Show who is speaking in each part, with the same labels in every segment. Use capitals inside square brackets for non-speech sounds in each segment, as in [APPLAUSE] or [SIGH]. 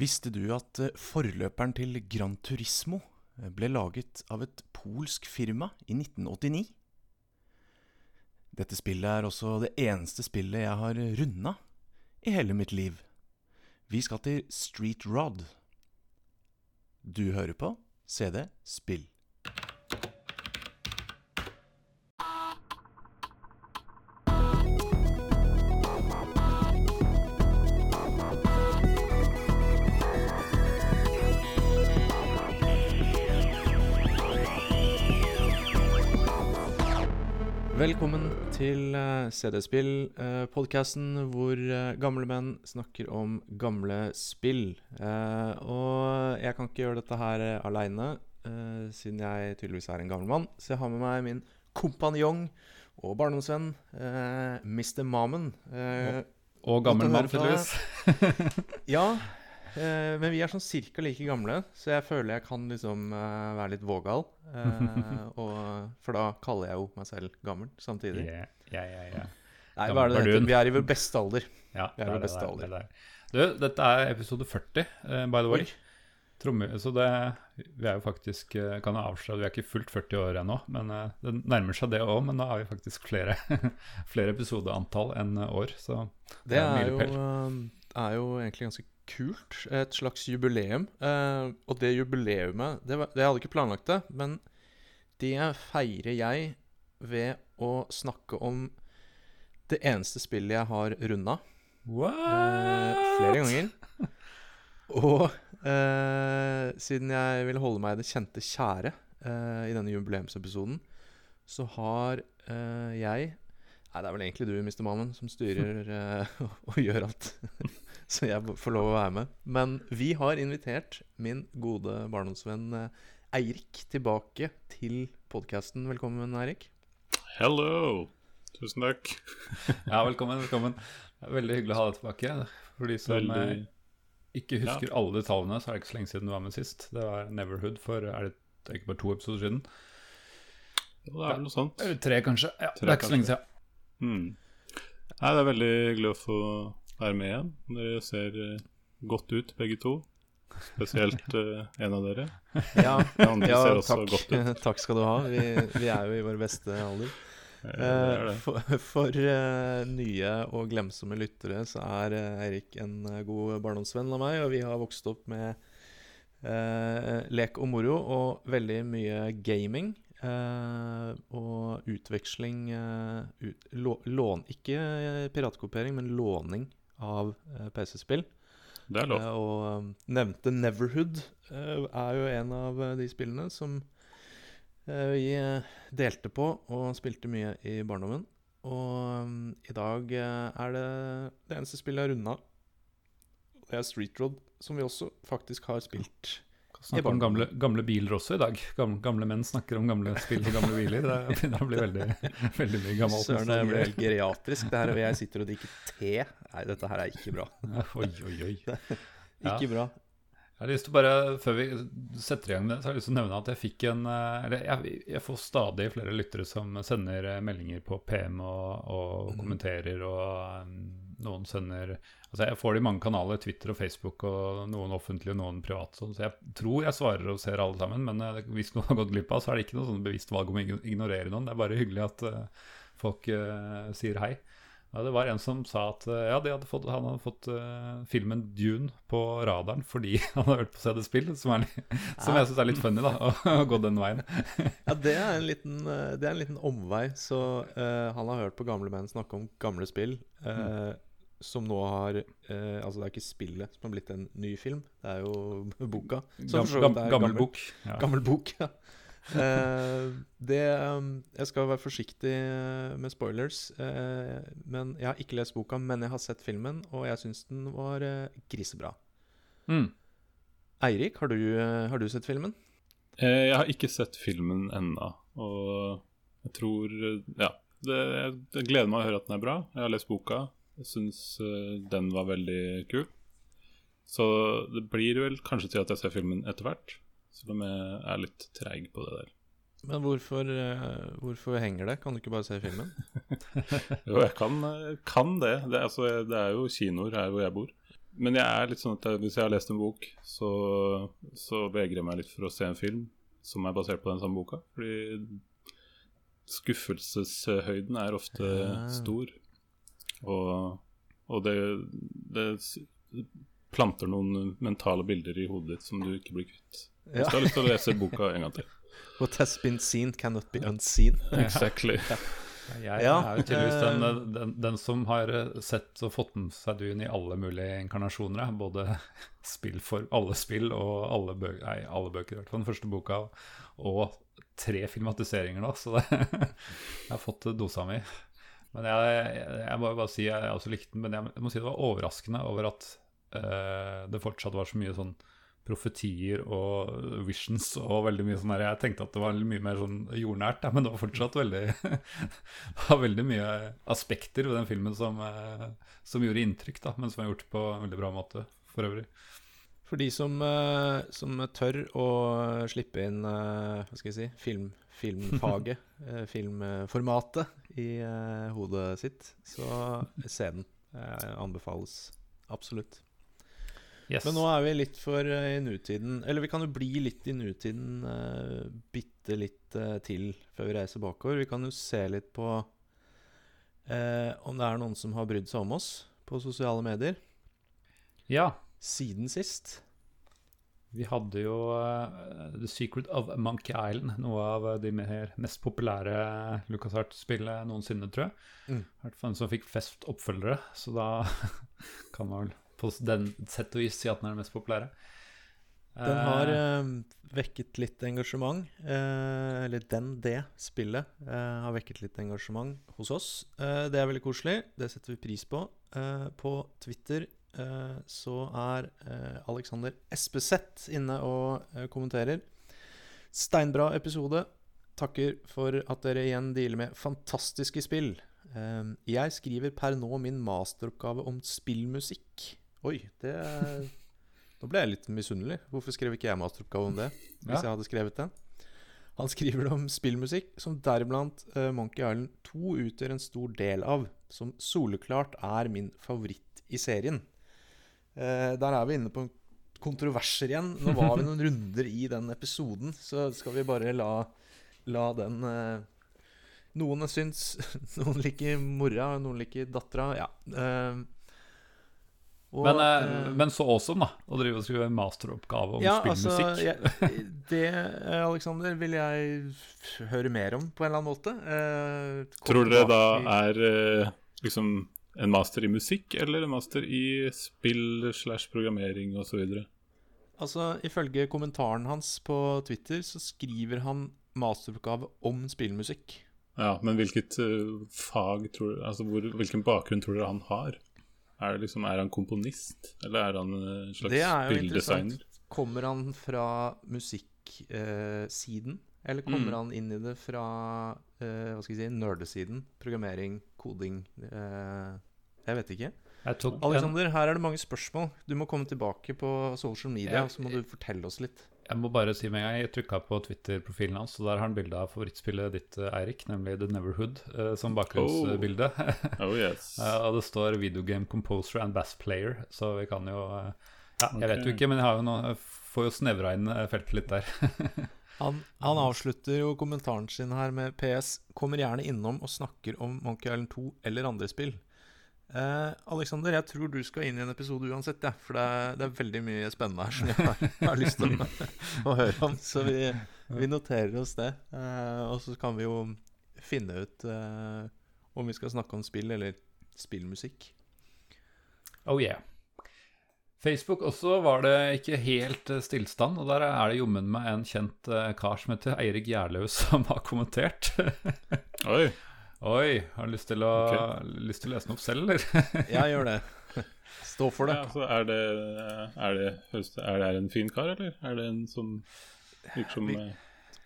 Speaker 1: Visste du at eh, forløperen til Gran Turismo eh, ble laget av et polsk firma i 1989? Dette spillet er også det eneste spillet jeg har runda i hele mitt liv. Vi skal til Street Rod. Du hører på CD Spill. Velkommen til uh, CD-spill, uh, podkasten hvor eh, gamle menn snakker om gamle spill. Eh, og jeg kan ikke gjøre dette her aleine, siden jeg tydeligvis er en gammel mann. Så jeg har med meg min kompanjong og barndomsvenn Mr. Mamen.
Speaker 2: og gammel mann, tydeligvis.
Speaker 1: ja, Eh, men vi er sånn cirka like gamle, så jeg føler jeg kan liksom eh, være litt vågal. Eh, [LAUGHS] og, for da kaller jeg jo meg selv gammel samtidig.
Speaker 2: Yeah, yeah, yeah, yeah.
Speaker 1: Nei, hva er det det heter? Vi er i vår beste alder.
Speaker 2: Ja,
Speaker 1: vi er i vår beste
Speaker 2: det,
Speaker 1: er,
Speaker 2: Det, du, dette er episode 40, uh, by the way. Tromme, så det Vi er jo faktisk uh, Kan jeg avsløre Vi er ikke fullt 40 år ennå, men uh, det nærmer seg det òg. Men da har vi faktisk flere, [LAUGHS] flere episodeantall enn år, så
Speaker 1: det, det er, er, jo, er jo egentlig ganske kult. Et slags jubileum. Eh, og det jubileumet det, var, det hadde ikke planlagt det, men det feirer jeg ved å snakke om det eneste spillet jeg har runda.
Speaker 2: Eh,
Speaker 1: flere ganger. Og eh, siden jeg ville holde meg i det kjente kjære i denne jubileumsepisoden, så har jeg Nei, det er vel egentlig du, Mr. Mammen, som styrer [LAUGHS] og gjør alt. [LAUGHS] så jeg får lov å være med. Men vi har invitert min gode barndomsvenn eh, Eirik tilbake til podkasten. Velkommen, Eirik.
Speaker 3: Hello. Tusen takk. [LAUGHS]
Speaker 2: ja, velkommen. velkommen. Det er veldig hyggelig å ha deg tilbake. For de som veldig... Eh, ikke husker ja. alle detaljene, så er det ikke så lenge siden du var med sist. Det var Neverhood for er det, det er ikke bare to episoder siden.
Speaker 3: Ja, det er vel noe sånt.
Speaker 2: Tre, kanskje. Ja, tre, det er ikke så lenge siden.
Speaker 3: Mm. Nei, det er veldig hyggelig å få være med igjen. Dere ser uh, godt ut, begge to. Spesielt uh, [LAUGHS] en av dere.
Speaker 1: Ja, [LAUGHS] ja takk. [LAUGHS] takk skal du ha. Vi, vi, er jo i vår beste alder. Uh, for, for nye og glemsomme lyttere så er Eirik en god barndomsvenn av meg, og vi har vokst opp med lek og moro og veldig mye gaming. Uh, og utveksling uh, ut, lån, Ikke piratkopiering, men låning av uh, PC-spill.
Speaker 3: Det er lov.
Speaker 1: og nevnte Neverhood er jo en av de spillene som vi delte på og spilte mye i barndommen. Og um, i dag er det det eneste spillet jeg har runda. Det er Street Road, som vi også faktisk har spilt
Speaker 2: Snakke om gamle, gamle, biler også i dag. Gamle, gamle, menn snakker om gamle spill og gamle biler. Det begynner å bli veldig, [LAUGHS] veldig mye gammelt.
Speaker 1: Søren, det blir helt geriatrisk. Det her, hvor jeg sitter og drikker te. Nei, dette her er ikke bra. [LAUGHS]
Speaker 2: oi, oi, oi. [LAUGHS]
Speaker 1: ikke bra.
Speaker 2: Jeg har lyst til bare, Før vi setter i gang det, så har jeg lyst til å nevne at jeg fikk en eh, Eller jeg, jeg får stadig flere lyttere som sender eh, meldinger på PM og, og mm. kommenterer, og um, noen sender Altså Jeg får det i mange kanaler, Twitter og Facebook, og noen offentlige og noen private. Så jeg tror jeg svarer og ser alle sammen, men uh, hvis noen har gått glipp av, så er det ikke noe sånn bevisst valg om å ignorere noen. Det er bare hyggelig at uh, folk uh, sier hei. Ja, det var en som sa at ja, hadde fått, han hadde fått filmen Dune på radaren fordi [LAUGHS] han hadde hørt på CD-spill, som, er, som jeg syns er litt funny, da, å gå den veien. [LAUGHS]
Speaker 1: ja, det er en liten, det er en liten omvei. Så han har hørt på gamle menn snakke om gamle spill. Mm som nå har eh, Altså, det er ikke spillet som har blitt en ny film, det er jo [LAUGHS] boka.
Speaker 2: Gam, gam, gammel, gammel, bok.
Speaker 1: Ja. Gammel bok, ja. eh, det um, Jeg skal være forsiktig eh, med spoilers. Eh, men Jeg har ikke lest boka, men jeg har sett filmen, og jeg syns den var eh, grisebra.
Speaker 2: Mm.
Speaker 1: Eirik, har, du, har, du sett filmen?
Speaker 3: jeg har ikke sett filmen ennå, og jeg tror Ja. Det, jeg gleder meg å høre at den er bra. Jeg har lest boka. Jeg syns uh, den var veldig kul. Så det blir vel kanskje til at jeg ser filmen etter hvert. Selv om jeg er litt treig på det der.
Speaker 1: Men hvorfor, uh, hvorfor, henger det? Kan du ikke bare se filmen? [LAUGHS]
Speaker 3: jo, jeg kan, kan det. Det, altså, det, er jo kinoer her hvor jeg bor. men jeg er litt sånn at hvis jeg har lest en bok, så, så vegrer jeg meg litt for å se en film som er basert på den samme boka. Fordi skuffelseshøyden er ofte ja. stor. Og, og det, det, planter noen mentale bilder i hodet ditt som du ikke blir kvitt. Hvis ja. du har lyst til å lese boka en gang til. [LAUGHS]
Speaker 1: What has been seen cannot be unseen. [LAUGHS]
Speaker 3: exactly.
Speaker 2: Ja. Jeg ja, er jo tydeligvis den, eh, den, den, som har sett og fått med seg Dune i alle mulige inkarnasjoner. Både [LAUGHS] spill for alle spill og alle, bø nei, alle bøker, i hvert fall den første boka. Og tre filmatiseringer nå, så det, jeg har fått dosa mi. Men jeg, jeg, jeg må bare si jeg også likte den, men jeg, jeg må si det var overraskende over at uh, det fortsatt var så mye sånn profetier og visions og veldig mye sånn her. Jeg tenkte at det var mye mer sånn jordnært, men det var fortsatt veldig [LAUGHS] Det var veldig mye aspekter ved den filmen som, eh, som gjorde inntrykk, da, men som var gjort på en veldig bra måte for øvrig.
Speaker 1: For de som, eh, som tør å slippe inn hva skal jeg si, film, filmfaget, [LAUGHS] filmformatet i hodet sitt, så se den. Anbefales absolutt. Yes. Men nå er vi litt for i nutiden Eller vi kan jo bli litt i nutiden uh, bitte litt uh, til før vi reiser bakover. Vi kan jo se litt på uh, om det er noen som har brydd seg om oss på sosiale medier.
Speaker 2: Ja.
Speaker 1: Siden sist.
Speaker 2: Vi hadde jo The Secret of Monkey Island, noe av de mer, mest populære LucasArts-spillene noensinne, tror jeg. Mm. I hvert fall en som fikk flest oppfølgere, så da [LAUGHS] kan man vel på den sett og vis si at den er den mest populære.
Speaker 1: Den har uh, vekket litt engasjement. Uh, eller den, det spillet, uh, har vekket litt engasjement hos oss. det er veldig koselig. Det setter vi pris på. på Twitter så er Alexander Espeseth inne og kommenterer. Steinbra episode. Takker for at dere igjen dealer med fantastiske spill. jeg skriver per nå min masteroppgave om spillmusikk. Oi, det Nå ble jeg litt misunnelig. Hvorfor skrev ikke jeg masteroppgave om det? Hvis jeg hadde skrevet det? Han skriver om spillmusikk, som deriblant Monkey Island 2 utgjør en stor del av. Som soleklart er min favoritt i serien. Uh, der er vi inne på kontroverser igjen. Nå var vi noen runder i den episoden, så skal vi bare la, la den uh, Noen syns [LAUGHS] Noen liker mora, noen liker dattera. Ja. Uh,
Speaker 2: og, men, men, så awesome, da. Å drive og skrive en masteroppgave om ja, spillmusikk. Altså,
Speaker 1: jeg, det, Aleksander, Alexander, vil jeg høre mer om på en eller annen måte.
Speaker 3: Uh, Tror dere da er liksom en master i musikk, eller en master i spill slash programmering osv.?
Speaker 1: Altså, ifølge kommentaren hans på Twitter så skriver han masteroppgave om spillmusikk.
Speaker 3: Ja, men hvilket fag tror du, altså hvor, Hvilken bakgrunn tror dere han har? Er, liksom, er, han komponist, eller er han en slags spilldesigner?
Speaker 1: Kommer han fra musikksiden, eh, eller kommer mm. han inn i det fra eh, hva skal jeg si, nerdesiden? Programmering, koding eh, Jeg vet ikke. Jeg Alexander, her er det mange spørsmål. Du må komme tilbake på social media, og så må du fortelle oss litt.
Speaker 2: Jeg må bare si med en gang, jeg trykka på Twitter-profilen hans, og der har han bilde av favorittspillet ditt, eh, Eirik, nemlig The Neverhood, uh, som bakgrunnsbilde.
Speaker 3: Oh. [LAUGHS] oh yes.
Speaker 2: uh, og det står 'Videogame Composer and Bass Player', så vi kan jo uh, Ja, okay. jeg vet jo ikke, men jeg har jo noe, får jo snevra inn feltet litt der. [LAUGHS]
Speaker 1: han, han, avslutter jo kommentaren sin her med PS 'Kommer gjerne innom og snakker om Monkey Island 2 eller andre spill'. Eh, Alexander, jeg tror du skal inn i en episode uansett, ja, for det er, det er, veldig mye spennende her som jeg har, har lyst til å, [LAUGHS] å, høre om. Så vi, vi noterer oss det. Eh, og så kan vi jo finne ut eh, om vi skal snakke om spill eller spillmusikk.
Speaker 2: Oh yeah. Facebook også var det ikke helt eh, stillstand, og der er det jommen meg en kjent uh, kar som heter Eirik Gjerlaug som har kommentert. [LAUGHS]
Speaker 3: Oi
Speaker 2: Oi, har du lyst til å, okay. lyst til å lese den opp selv, eller? [LAUGHS]
Speaker 1: jeg gjør det. Stå for det.
Speaker 3: Ja, altså, er, det, er, det, er, det, en fin kar, eller er det en som virker som
Speaker 1: jeg,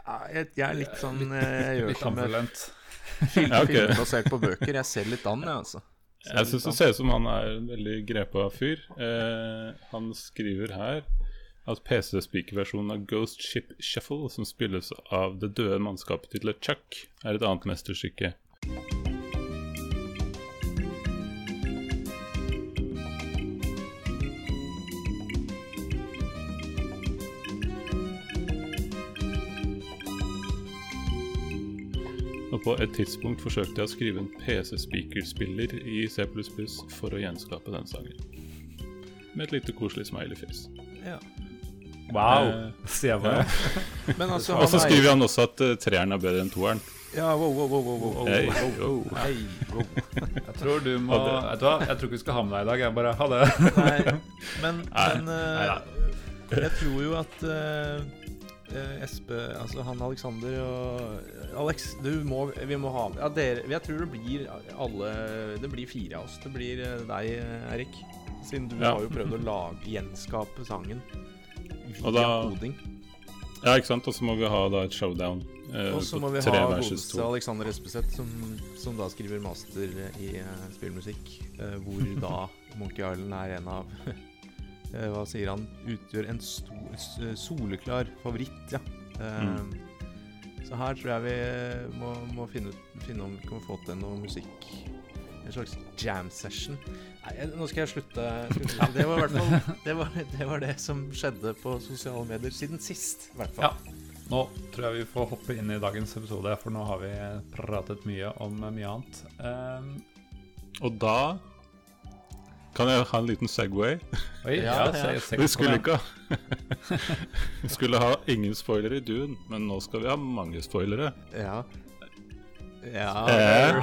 Speaker 1: jeg, er litt sånn eh, Jeg gjør
Speaker 2: som ambivalent. [LAUGHS]
Speaker 1: Film, ja, okay. Filmbasert på bøker. Jeg ser litt an, jeg, altså.
Speaker 3: Ser jeg syns det ser ut som han er en veldig grepa fyr. Eh, han skriver her at PC-speaker-versjonen av Ghost Ship Shuffle, som spilles av det døde mannskapet til LeChuck, er et annet mesterstykke. Og på et tidspunkt forsøkte jeg å skrive en PC-speakerspiller i C++ for å gjenskape den sangen. Med et lite koselig smileyfjes.
Speaker 1: Ja.
Speaker 2: Wow, eh, sier jeg bare.
Speaker 1: Altså, [LAUGHS]
Speaker 3: Og så skriver han også at eh, treeren er bedre enn toeren.
Speaker 1: Ja, wow, wow, wow, wow, wow,
Speaker 3: hey.
Speaker 1: wow, hey, wow.
Speaker 2: Jeg tror du må Vet du hva, jeg tror ikke vi skal ha med deg i dag. Jeg bare ha det.
Speaker 1: Nei, men, men uh, jeg tror jo at uh, Espe Altså han Alexander og Alex, du må, vi må ha med ja, dere, Jeg tror det blir alle Det blir fire av oss. Det blir deg, Erik. Siden du ja. har jo prøvd å lage, gjenskape sangen via da, koding.
Speaker 3: Ja, ikke sant. Og så må vi ha da et showdown.
Speaker 1: Eh, og så må vi ha godeste Alexander Espeseth, som, som, da skriver master i uh, spillmusikk. Uh, hvor da [LAUGHS] Monkey Island er en av [LAUGHS] Hva sier han? Utgjør en stor, soleklar favoritt, ja. Mm. Så her tror jeg vi må, må finne, finne, om vi kan få til noe musikk en slags jam session. Nei, nå skal jeg slutte. Det var, fall, [LAUGHS] det, var, det var det som skjedde på sosiale medier siden sist, i hvert fall.
Speaker 2: Ja. Nå tror jeg vi får hoppe inn i dagens episode, for nå har vi pratet mye om mye annet. Um,
Speaker 3: og da kan jeg ha en liten Segway?
Speaker 2: Oi, ja, ja,
Speaker 3: ja. Vi skulle ikke ha Vi [LAUGHS] skulle ha ingen spoilere i Dune, men nå skal vi ha mange spoilere.
Speaker 1: Ja ja
Speaker 3: eh,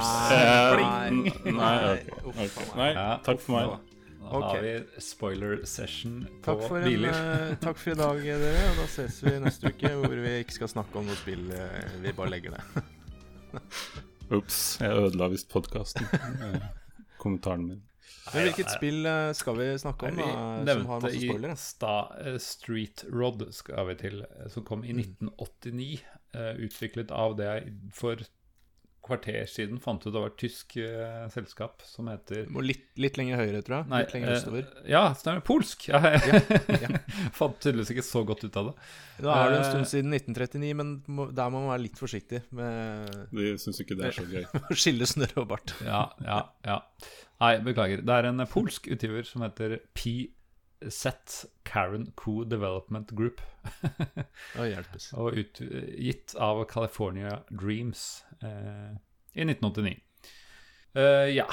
Speaker 3: Nei, okay. okay. Nei, takk for meg.
Speaker 2: Da okay. har vi spoiler session på takk biler.
Speaker 1: Uh, takk for i dag, dere. Og da ses vi neste uke hvor vi ikke skal snakke om noe spill. Uh, vi bare legger det. [LAUGHS]
Speaker 3: Ops, jeg ødela visst podkasten. kommentaren min.
Speaker 1: Men Hvilket spill skal vi snakke om? da, som har masse spoilere?
Speaker 2: Sta, Street Rod skal vi til, som kom i 1989. Mm. utviklet av det jeg for kvarter siden fant ut det var et tysk uh, selskap som heter
Speaker 1: litt, litt, lenger høyre, tror jeg. Nei, litt lenger østover.
Speaker 2: Uh, ja, stemmer. Polsk. Jeg ja, ja. [LAUGHS] fant tydeligvis ikke så godt ut av det.
Speaker 1: Da er det en stund eh, siden 1939, men må, der må man være litt forsiktig med
Speaker 3: De syns ikke det er så gøy. [LAUGHS]
Speaker 1: Å skille snørr og bart.
Speaker 2: ja, ja, ja. Nei, beklager. Det er en polsk utgiver som heter P. Set Karen Co Development Group. [LAUGHS] Og utgitt av California Dreams eh, i 1989. Eh, ja,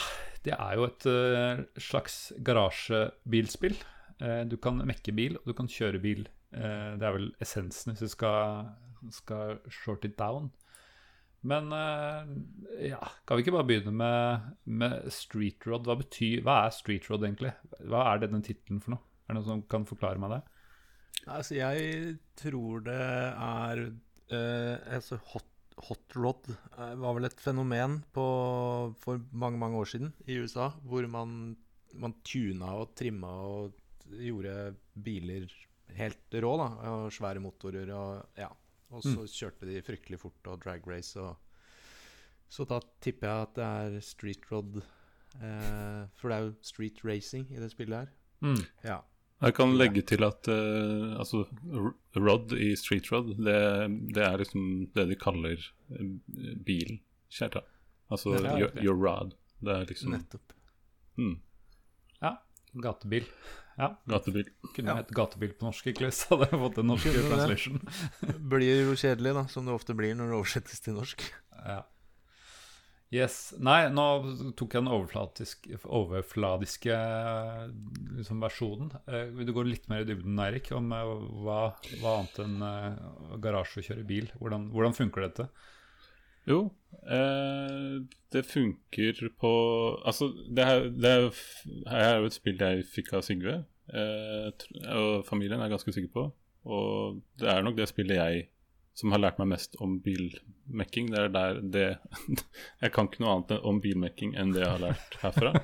Speaker 2: det er jo et uh, slags garasjebilspill. Eh, du kan mekke bil, og du kan kjøre bil. Eh, det er vel essensen hvis du skal, skal short it down. Men ja, kan vi ikke bare begynne med, med Street Rod? Hva, betyr, hva er Street Rod egentlig? Hva er denne tittelen for noe? Er det noen som kan forklare meg det?
Speaker 1: Altså, jeg tror det er uh, altså hot, hot rod uh, var vel et fenomen på, for mange, mange år siden i USA. Hvor man, man tuna og trimma og gjorde biler helt rå. da, og Svære motorer og ja. Og så mm. kjørte de fryktelig fort og drag race og Så da tipper jeg at det er street rod. Uh, for det er jo street racing i det spillet her.
Speaker 2: Mm.
Speaker 1: Ja.
Speaker 3: Jeg kan legge til at uh, altså, Rod i Street Rod, det, det, er liksom det de kaller bil, bilen. Kjerta. Altså ja, your, your, rod. Det er liksom
Speaker 1: Nettopp.
Speaker 3: Mm.
Speaker 2: Ja. Gatebil. Ja.
Speaker 3: Gatebil.
Speaker 2: Kunne ja. hett gatebil på norsk, ikke så hadde jeg fått en norsk translation.
Speaker 1: blir jo kjedelig, da, som det ofte blir når det oversettes til norsk.
Speaker 2: Ja. Yes. Nei, nå tok jeg den overfladiske liksom, versjonen. Eh, vil du gå litt mer i dybden, Eirik, om eh, hva, hva, annet enn eh, garasje og kjøre bil? Hvordan, hvordan funker dette?
Speaker 3: Jo, eh, det funker på Altså, det er, det her er jo et spill jeg fikk av Sigve, eh, og familien er ganske sikker på. Og det er nok det spillet jeg som har lært meg mest om bilmekking. Det er der det [LAUGHS] Jeg kan ikke noe annet om bilmekking enn det jeg har lært herfra.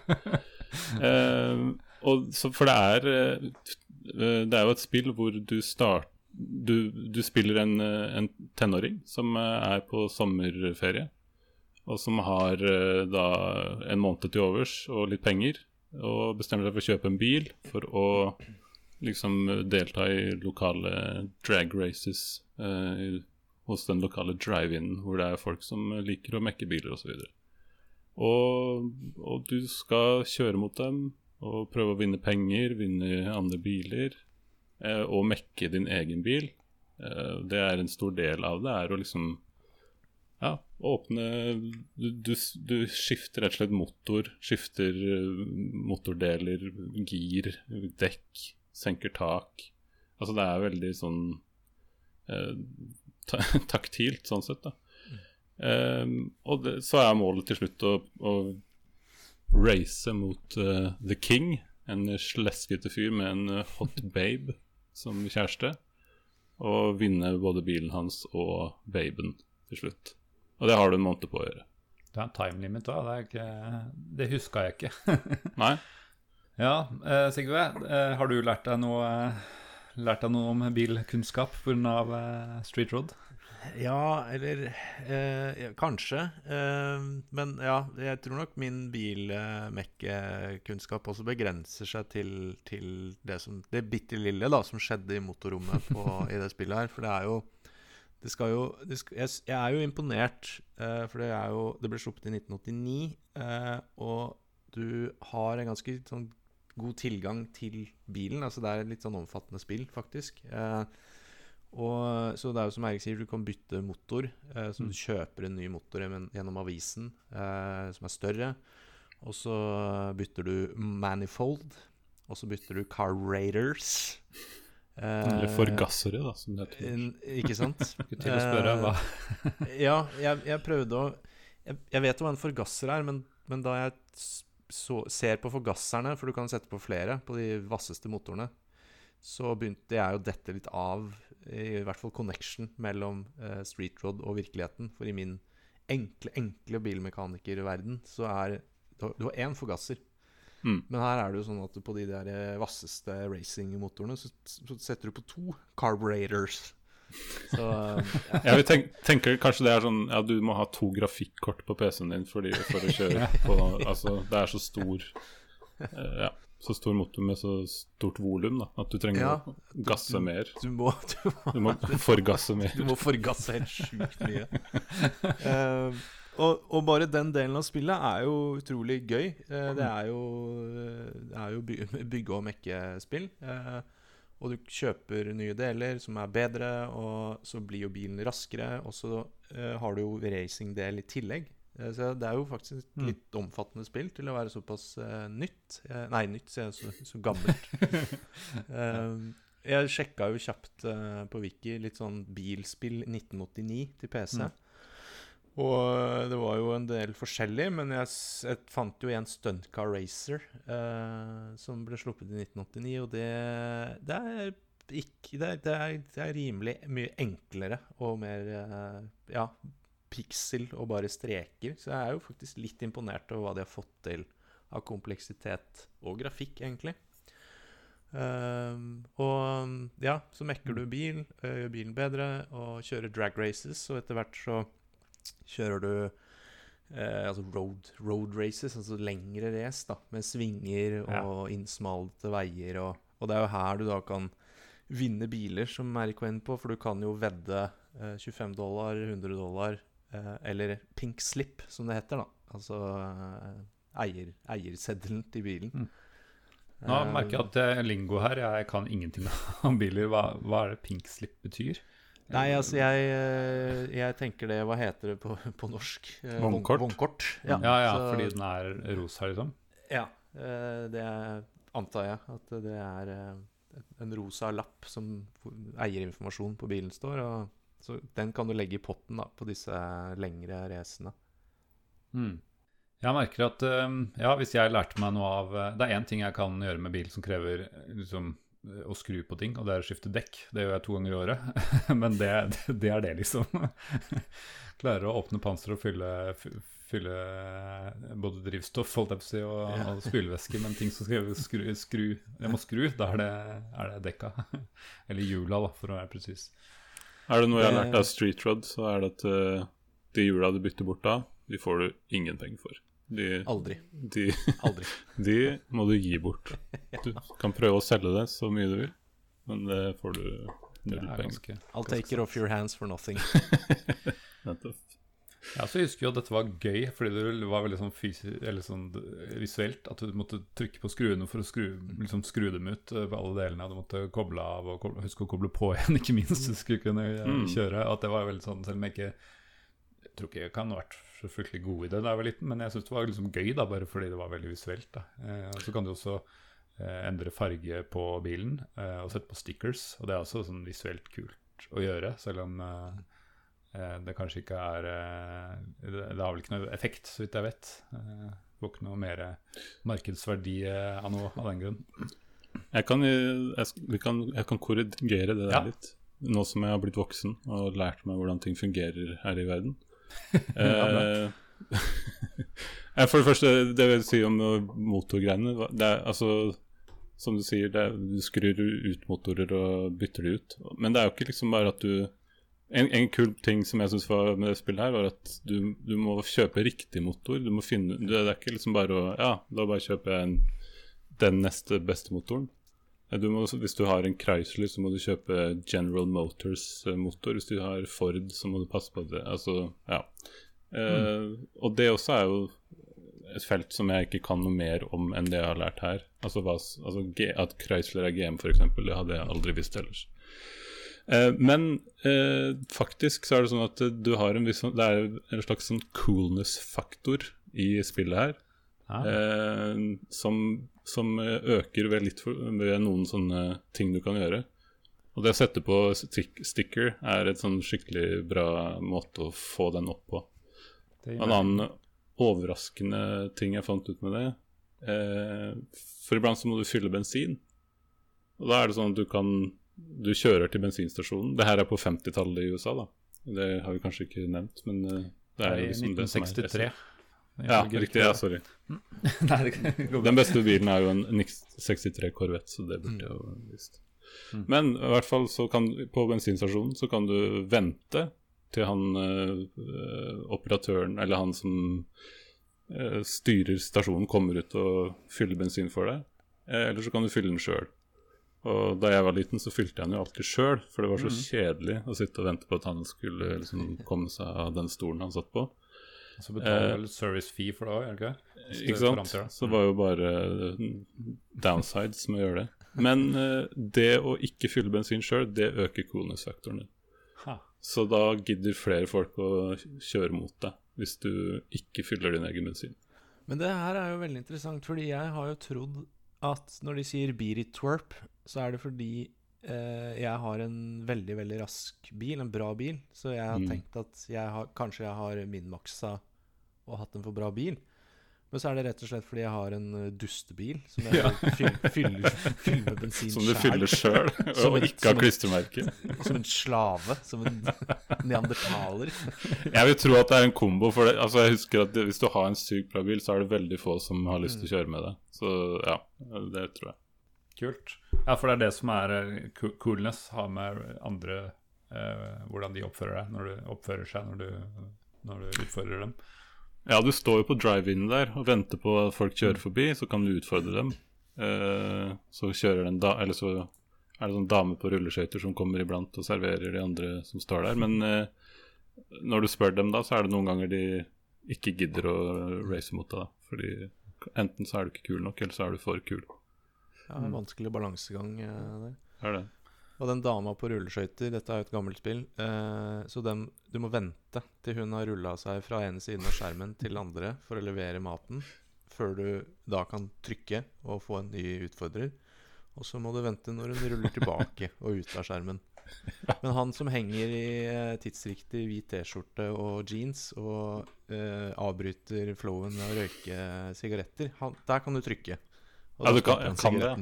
Speaker 3: uh, [LAUGHS] og, så, for det er uh, Det er jo et spill hvor du starter du, du, spiller en, eh, en, tenåring som er på sommerferie, og som har da en måned til overs og litt penger, og bestemmer seg for å kjøpe en bil for å liksom delta i lokale drag races eh, hos den lokale drive-in, hvor det er folk som liker å mekke biler osv. Og, og, og du skal kjøre mot dem og prøve å vinne penger, vinne andre biler, eh, og mekke din egen bil. Eh, det er en stor del av det, er å liksom ja, åpne du, du, du, skifter rett og slett motor. Skifter eh, motordeler, gir, dekk, senker tak. Altså det er veldig sånn eh, [LAUGHS] taktilt, sånn sett, da. Um, og det, så er målet til slutt å, å race mot uh, The King. En sleskete fyr med en uh, hot [LAUGHS] babe som kjæreste. Og vinne både bilen hans og baben til slutt. Og det har du en måned på å gjøre.
Speaker 2: Det er en time limit òg. Det, det huska jeg ikke. [LAUGHS]
Speaker 3: Nei.
Speaker 2: Ja, eh, Sigve. Eh, har du lært deg noe, lært deg noe om bilkunnskap pga. Eh, Street Road?
Speaker 1: Ja, eller eh, Kanskje. Eh, men ja, jeg tror nok min bilmekkekunnskap også begrenser seg til, til det, som, det bitte lille da, som skjedde i motorrommet på, [LAUGHS] i det spillet her. For det er jo det skal jo det skal, jeg, jeg, er jo imponert, eh, for det er jo Det ble sluppet i 1989, uh, eh, og du har en ganske sånn god tilgang til bilen. Altså det er et litt sånn omfattende spill, faktisk. Eh, og, så det er jo som Eirik sier, du kan bytte motor. så mm. du kjøper en ny motor gjennom avisen som er større. Og så bytter du manifold. Og så bytter du car raiders.
Speaker 3: Eller eh, forgassere, da, som det
Speaker 1: heter. Ikke sant? [LAUGHS]
Speaker 2: Skulle til å spørre hva [LAUGHS]
Speaker 1: Ja, jeg, jeg, prøvde å jeg, jeg, vet hva en forgasser er, men, men da jeg så, ser på forgasserne, for du kan sette på flere på de vasseste motorene, så begynte jeg å dette litt av, i hvert fall connection mellom uh, street road og virkeligheten. For i min enkle, enkle bilmekanikerverden så er Du har én forgasser. Mm. Men her er det jo sånn at på de der eh, vasseste racingmotorene så, så setter du på to carburetors.
Speaker 3: Så, [LAUGHS] eh, ja. Jeg tenk, tenker kanskje det er sånn Ja, du må ha to grafikkort på PC-en din fordi, for å [LAUGHS] kjøre på Altså, det er så stor uh, Ja, så stor motor med så stort volum at du trenger ja, å gasse du, mer.
Speaker 1: Du må, du må,
Speaker 3: du må forgasse mer. [LAUGHS]
Speaker 1: Du må forgasse helt sjukt mye. uh, Og, og, bare den delen av spillet er jo utrolig gøy. Uh, det er jo, det er jo by, bygge- og mekkespill. Eh, og du kjøper nye deler som er bedre, og så blir jo bilen raskere. Og så eh, har du jo racingdel i tillegg. Eh, så det er jo faktisk et mm. litt omfattende spill til å være såpass eh, nytt. Eh, nei, nytt, jeg, så, så gammelt. [LAUGHS] jeg sjekka jo kjapt på Wiki litt sånn bilspill 1989 til PC. Mm. Og eh, det var jo en del forskjellig, men jeg, jeg fant jo en Stuntcar Racer eh, som ble sluppet i 1989, og det, det, er, ikke, det, er, det, er, rimelig mye enklere og mer eh, ja, piksel og bare streker. Så jeg er jo faktisk litt imponert over hva de har fått til av kompleksitet og grafikk, egentlig. Um, og ja, så mekker du bil, eh, gjør bilen bedre og kjører drag races, og etter hvert så kjører du eh, altså road, road, races, altså lengre race, da, med svinger og ja. innsmalte veier. Og, og, det er jo her du da kan vinne biler, som Erik var inne på, for du kan jo vedde eh, 25 dollar, 100 dollar, eh, eller pink slip, som det heter, da. Altså eh, eier, eierseddelen til bilen. Mm.
Speaker 2: Nå merker jeg at er lingo her. Jeg kan ingenting [LAUGHS] om biler. Hva, hva er det pink slip betyr?
Speaker 1: Nei, altså jeg, eh, jeg, tenker det Hva heter det på, på norsk?
Speaker 3: Eh, Vognkort.
Speaker 1: Vognkort.
Speaker 2: Ja, ja, ja så, fordi den er rosa, liksom?
Speaker 1: Ja. Eh, det antar jeg. At det er en rosa lapp som eierinformasjon på bilen står. Og så den kan du legge i potten da, på disse lengre racene.
Speaker 2: Mm. Jeg merker at ja, hvis jeg lærte meg noe av Det er én ting jeg kan gjøre med bil som krever liksom å skru på ting, og det er å skifte dekk. Det gjør jeg to ganger i året. [LAUGHS] Men det, [LAUGHS] det, er det, liksom. [LAUGHS] Klarer å åpne panser og fylle, fylle både drivstoff holdt jeg på å si, og, ja. og spylevæske, men ting som skal skru, skru, Jeg må skru, da er det, er det dekka. Eller hjula, da, for å være presis.
Speaker 3: Er det noe jeg har lært av Street Rod, så er det at de hjula du bytter bort da, de får du ingen penger for.
Speaker 1: De, Aldri.
Speaker 3: De, Aldri. [LAUGHS] de må du gi bort. [LAUGHS] Du kan prøve å selge det så mye du vil, men det får du null penger.
Speaker 1: I'll take it off your hands for nothing. [LAUGHS]
Speaker 2: Ja, så jeg husker jo at dette var gøy, fordi det var veldig sånn, fysisk, eller sånn visuelt. At du måtte trykke på skruene for å skru, liksom skru dem ut på alle delene. Du måtte koble av og koble, huske å koble på igjen, ikke minst, du skulle kunne mm. kjøre. At det var veldig sånn, selv om jeg ikke tror ikke jeg kan ha vært så fryktelig god i det da jeg var liten, men jeg syns det var liksom gøy, da, bare fordi det var veldig visuelt. da. Eh, Så kan du også eh, endre farge på bilen eh, og sette på stickers, og det er også sånn visuelt kult å gjøre, selv om eh, eh, det kanskje ikke er det, det, har vel ikke noe effekt, så vidt jeg vet. Det får ikke noe mer markedsverdi av noe av den grunn.
Speaker 3: Jeg kan, jeg, kan, jeg kan korrigere det der ja. litt nå som jeg har blitt voksen og lært meg hvordan ting fungerer her i verden. [LAUGHS] eh, [LAUGHS] for det første, det vil si om motorgreiene det er, altså, Som du sier, er, du skrur ut motorer og bytter de ut. Men det er jo ikke liksom bare at du En, en kul ting som jeg syns var med det spillet, her var at du, du, må kjøpe riktig motor. Du må finne, Det er ikke liksom bare å Ja, da bare kjøper jeg en, den neste beste motoren. Du må, hvis du har en Chrysler, så må du kjøpe General Motors-motor. Hvis du har Ford, så må du passe på det. Altså, ja. Mm. Uh, og det også er jo et felt som jeg ikke kan noe mer om enn det jeg har lært her. Altså, hva, altså At Chrysler er GM, f.eks., det hadde jeg aldri visst ellers. Uh, men uh, faktisk så er det sånn at du har en viss sånn, Det er en slags sånn coolness-faktor i spillet her. Ah. Eh, som, som, øker ved for, ved noen sånne ting du kan gjøre. Og det å sette på sticker er et sånn skikkelig bra måte å få den opp på. En annen overraskende ting jeg fant ut med det eh, For iblant så må du fylle bensin. Og da er det sånn at du kan Du kjører til bensinstasjonen. Det her er på 50-tallet i USA, da. Det har vi kanskje ikke nevnt, men eh, det er
Speaker 2: liksom 1963. Det
Speaker 3: ja, riktig. Ja, sorry. [LAUGHS] Nei, Den beste bilen er jo en Nix 63 Corvette, så det burde jeg jo visst. Mm. Men i hvert fall så kan på bensinstasjonen så kan du vente til han eh, operatøren, eller han som eh, styrer stasjonen, kommer ut og fyller bensin for deg. Eh, eller så kan du fylle den sjøl. Og Da jeg var liten, så fylte jeg den jo alltid sjøl, for det var så mm. kjedelig å sitte og vente på at han skulle liksom, komme seg av den stolen han satt på.
Speaker 2: Så betaler du vel service fee for det òg, gjør du ikke?
Speaker 3: Ikke sant. Så det var jo bare eh, downsides med å gjøre det. Men uh, det å ikke fylle bensin sjøl, det øker coolness-faktoren din. Så da gidder flere folk å kjøre mot deg hvis du ikke fyller din egen bensin.
Speaker 1: Men det her er jo veldig interessant, fordi jeg har jo trodd at når de sier 'beat it twerp', så er det fordi eh, jeg har en veldig, veldig rask bil, en bra bil. Så jeg har mm. tenkt at jeg har, kanskje jeg har minmaksa og hatt en for bra bil. Men så er det rett og slett fordi jeg har en uh, dustebil som jeg ja. fyller, fyller, fyller, med bensin
Speaker 3: Som du fyller sjøl, og en, ikke har klistremerke.
Speaker 1: Som en slave. Som en neandertaler.
Speaker 3: jeg vil tro at det er en kombo. For det. Altså, jeg husker at Hvis du har en sykt bra bil, så er det veldig få som har lyst til å kjøre med det. Så ja, det tror jeg.
Speaker 2: Kult. Ja, for det er det som er uh, coolness. Ha med andre eh, hvordan de oppfører, deg når du, oppfører seg når du, når du utfordrer dem.
Speaker 3: Ja, du står jo på drive-in der og venter på at folk kjører forbi, så kan du utfordre dem. Eh, så kjører den da, eller så er det sånn dame på rulleskøyter som kommer iblant og serverer de andre som står der. Men eh, når du spør dem da, så er det noen ganger de ikke gidder å race mot deg. Fordi enten så er du ikke kul nok, eller så er du for kul.
Speaker 1: Ja, en vanskelig balansegang eh, der.
Speaker 3: Er det.
Speaker 1: Og den dama på rulleskøyter, dette er jo et gammelt spill, eh, så dem, du må vente til hun har rulla seg fra ene siden av skjermen til andre for å levere maten, før du da kan trykke og få en ny utfordrer. Og så må du vente når hun ruller tilbake [LAUGHS] og ut av skjermen. Men han som henger i eh, tidsriktig hvit T-skjorte og jeans og eh, avbryter flowen med å røyke sigaretter, han, der kan du trykke.
Speaker 3: Ja, du kan, kan det?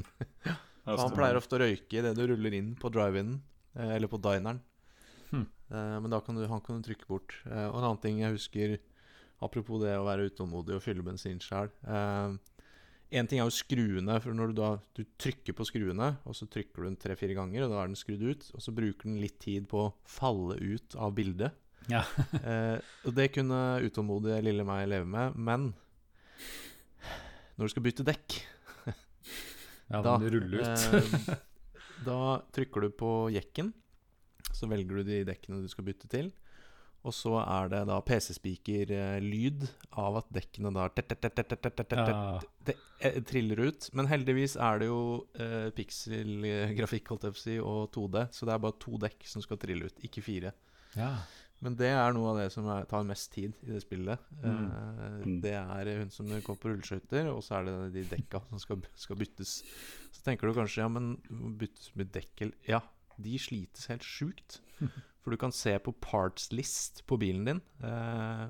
Speaker 3: [LAUGHS]
Speaker 1: han pleier ofte å røyke idet du ruller inn på drive-in, eh, eller på dineren. Hmm. Eh, men da kan du, han kan du trykke bort. Eh, og en annen ting jeg husker, apropos det å være utålmodig og fylle bensin sjøl En ting er jo skruene. For når du da du trykker på skruene, og så trykker du den tre-fire ganger, og da er den skrudd ut, og så bruker den litt tid på å falle ut av bildet. Ja. [LAUGHS] og det kunne utålmodige lille meg leve med. Men når du skal bytte dekk
Speaker 2: ja, da, ruller ut.
Speaker 1: eh, [LAUGHS] da trykker du på jekken. Så velger du de dekkene du skal bytte til. Og så er det da PC-speaker-lyd av at dekkene da triller ut. Men heldigvis er det jo eh, pixel-grafikk holdt jeg på å si, og 2D, så det er bare to dekk som skal trille ut, ikke fire. Ja. Men det er noe av det som er, tar mest tid i det spillet. Mm. Uh, det er hun som går på rulleskøyter, og så er det de dekka som skal, skal, byttes. Så tenker du kanskje ja, men byttes med dekkel Ja, de slites helt sjukt. [LAUGHS] For du kan se på parts list på bilen din. Uh,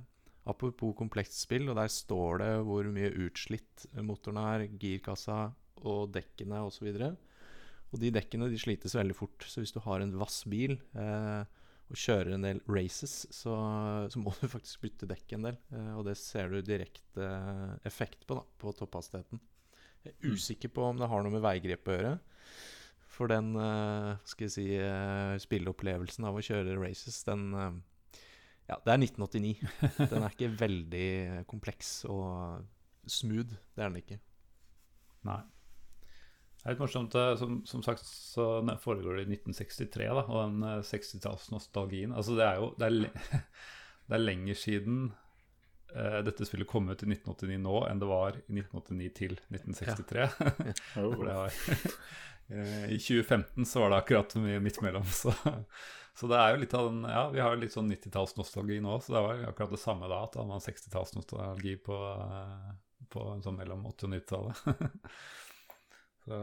Speaker 1: apropos komplekst spill, og der står det hvor mye utslitt motoren er, girkassa og dekkene osv. Og, så og de dekkene de slites veldig fort. Så hvis du har en vass bil uh, og kjører en del races, så, så, må du faktisk bytte dekk en del. Uh, og det ser du direkte effekt på da, på topphastigheten. Jeg er mm. usikker på om det har noe med veigrep å gjøre. For den uh, skal jeg si, spilleopplevelsen av å kjøre races, den Ja, det er 1989. [LAUGHS] Den er ikke veldig kompleks og smooth. Det er den ikke.
Speaker 2: Nei. Det er litt morsomt. Eh, som, som, sagt så foregår det i 1963, da, og den 60-tallsnostalgien Altså, det er jo det er, [LAUGHS] det er lenger siden uh, dette spillet kom ut i 1989 nå enn det var i 1989 til 1963. Ja. [LAUGHS] Det var uh, [LAUGHS] I 2015 så var det akkurat mye midt mellom, så, så det er jo litt av den Ja, vi har litt sånn 90-tallsnostalgi nå, så det var akkurat det samme da, at man har 60-tallsnostalgi på, på sånn mellom 80- og 90-tallet. Så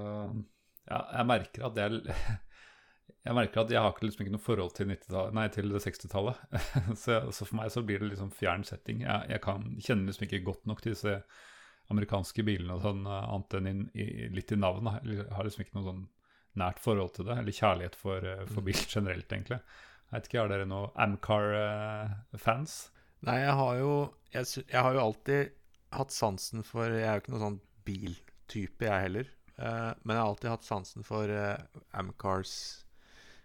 Speaker 2: ja, jeg merker at er [LAUGHS] jeg merker at jeg har liksom ikke noe forhold til, nei, til det 60-tallet. [LAUGHS] så, så, for meg så blir det liksom fjern setting. Jeg, jeg kan, kjenner liksom ikke godt nok til disse amerikanske bilene og sånn, annet enn litt i navn. Jeg har liksom ikke noe sånn nært forhold til det, eller kjærlighet for, eh, for bil generelt, egentlig. Jeg vet ikke, Har dere noen Amcar-fans?
Speaker 1: Nei, jeg har jo jeg, jeg, har jo alltid hatt sansen for Jeg er jo ikke noen sånn biltype, jeg heller. Uh, men jeg har alltid hatt sansen for uh, Amcars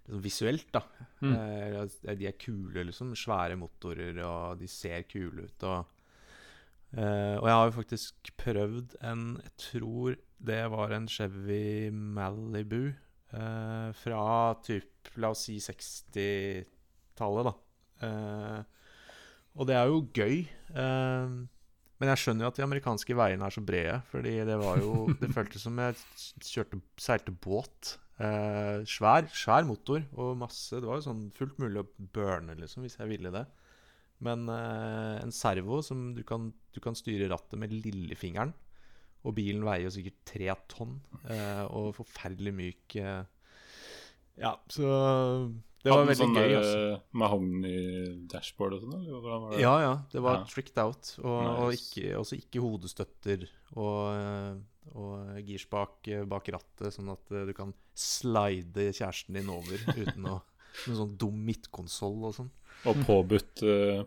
Speaker 1: liksom visuelt, da. Mm. Uh, de er kule, liksom. Svære motorer, og de ser kule ut. Og, og jeg har jo faktisk prøvd en Jeg tror det var en Chevy Malibu fra typ, la oss si 60-tallet, da. og det er jo gøy. Uh, men jeg skjønner jo at de amerikanske veiene er så brede. Fordi det var jo [LAUGHS] Det føltes som jeg kjørte, seilte båt. Eh, svær, svær motor og masse Det var jo sånn fullt mulig å burne, liksom, hvis jeg ville det. Men eh, en servo som du kan, du kan, styre rattet med lillefingeren. Og bilen veier jo sikkert tre tonn. Eh, og forferdelig myk. Eh, ja, så det var veldig sånn gøy. Altså.
Speaker 3: Eh, Mahogny-dashboard og sånn?
Speaker 1: Ja, ja. Det var ja. tricked out. Og, nice. og ikke, ikke hodestøtter og, eh, og girspak eh, bak rattet, sånn at du kan slide kjæresten din over [LAUGHS] uten å En sånn dum midtkonsoll og sånn.
Speaker 3: Og påbudt,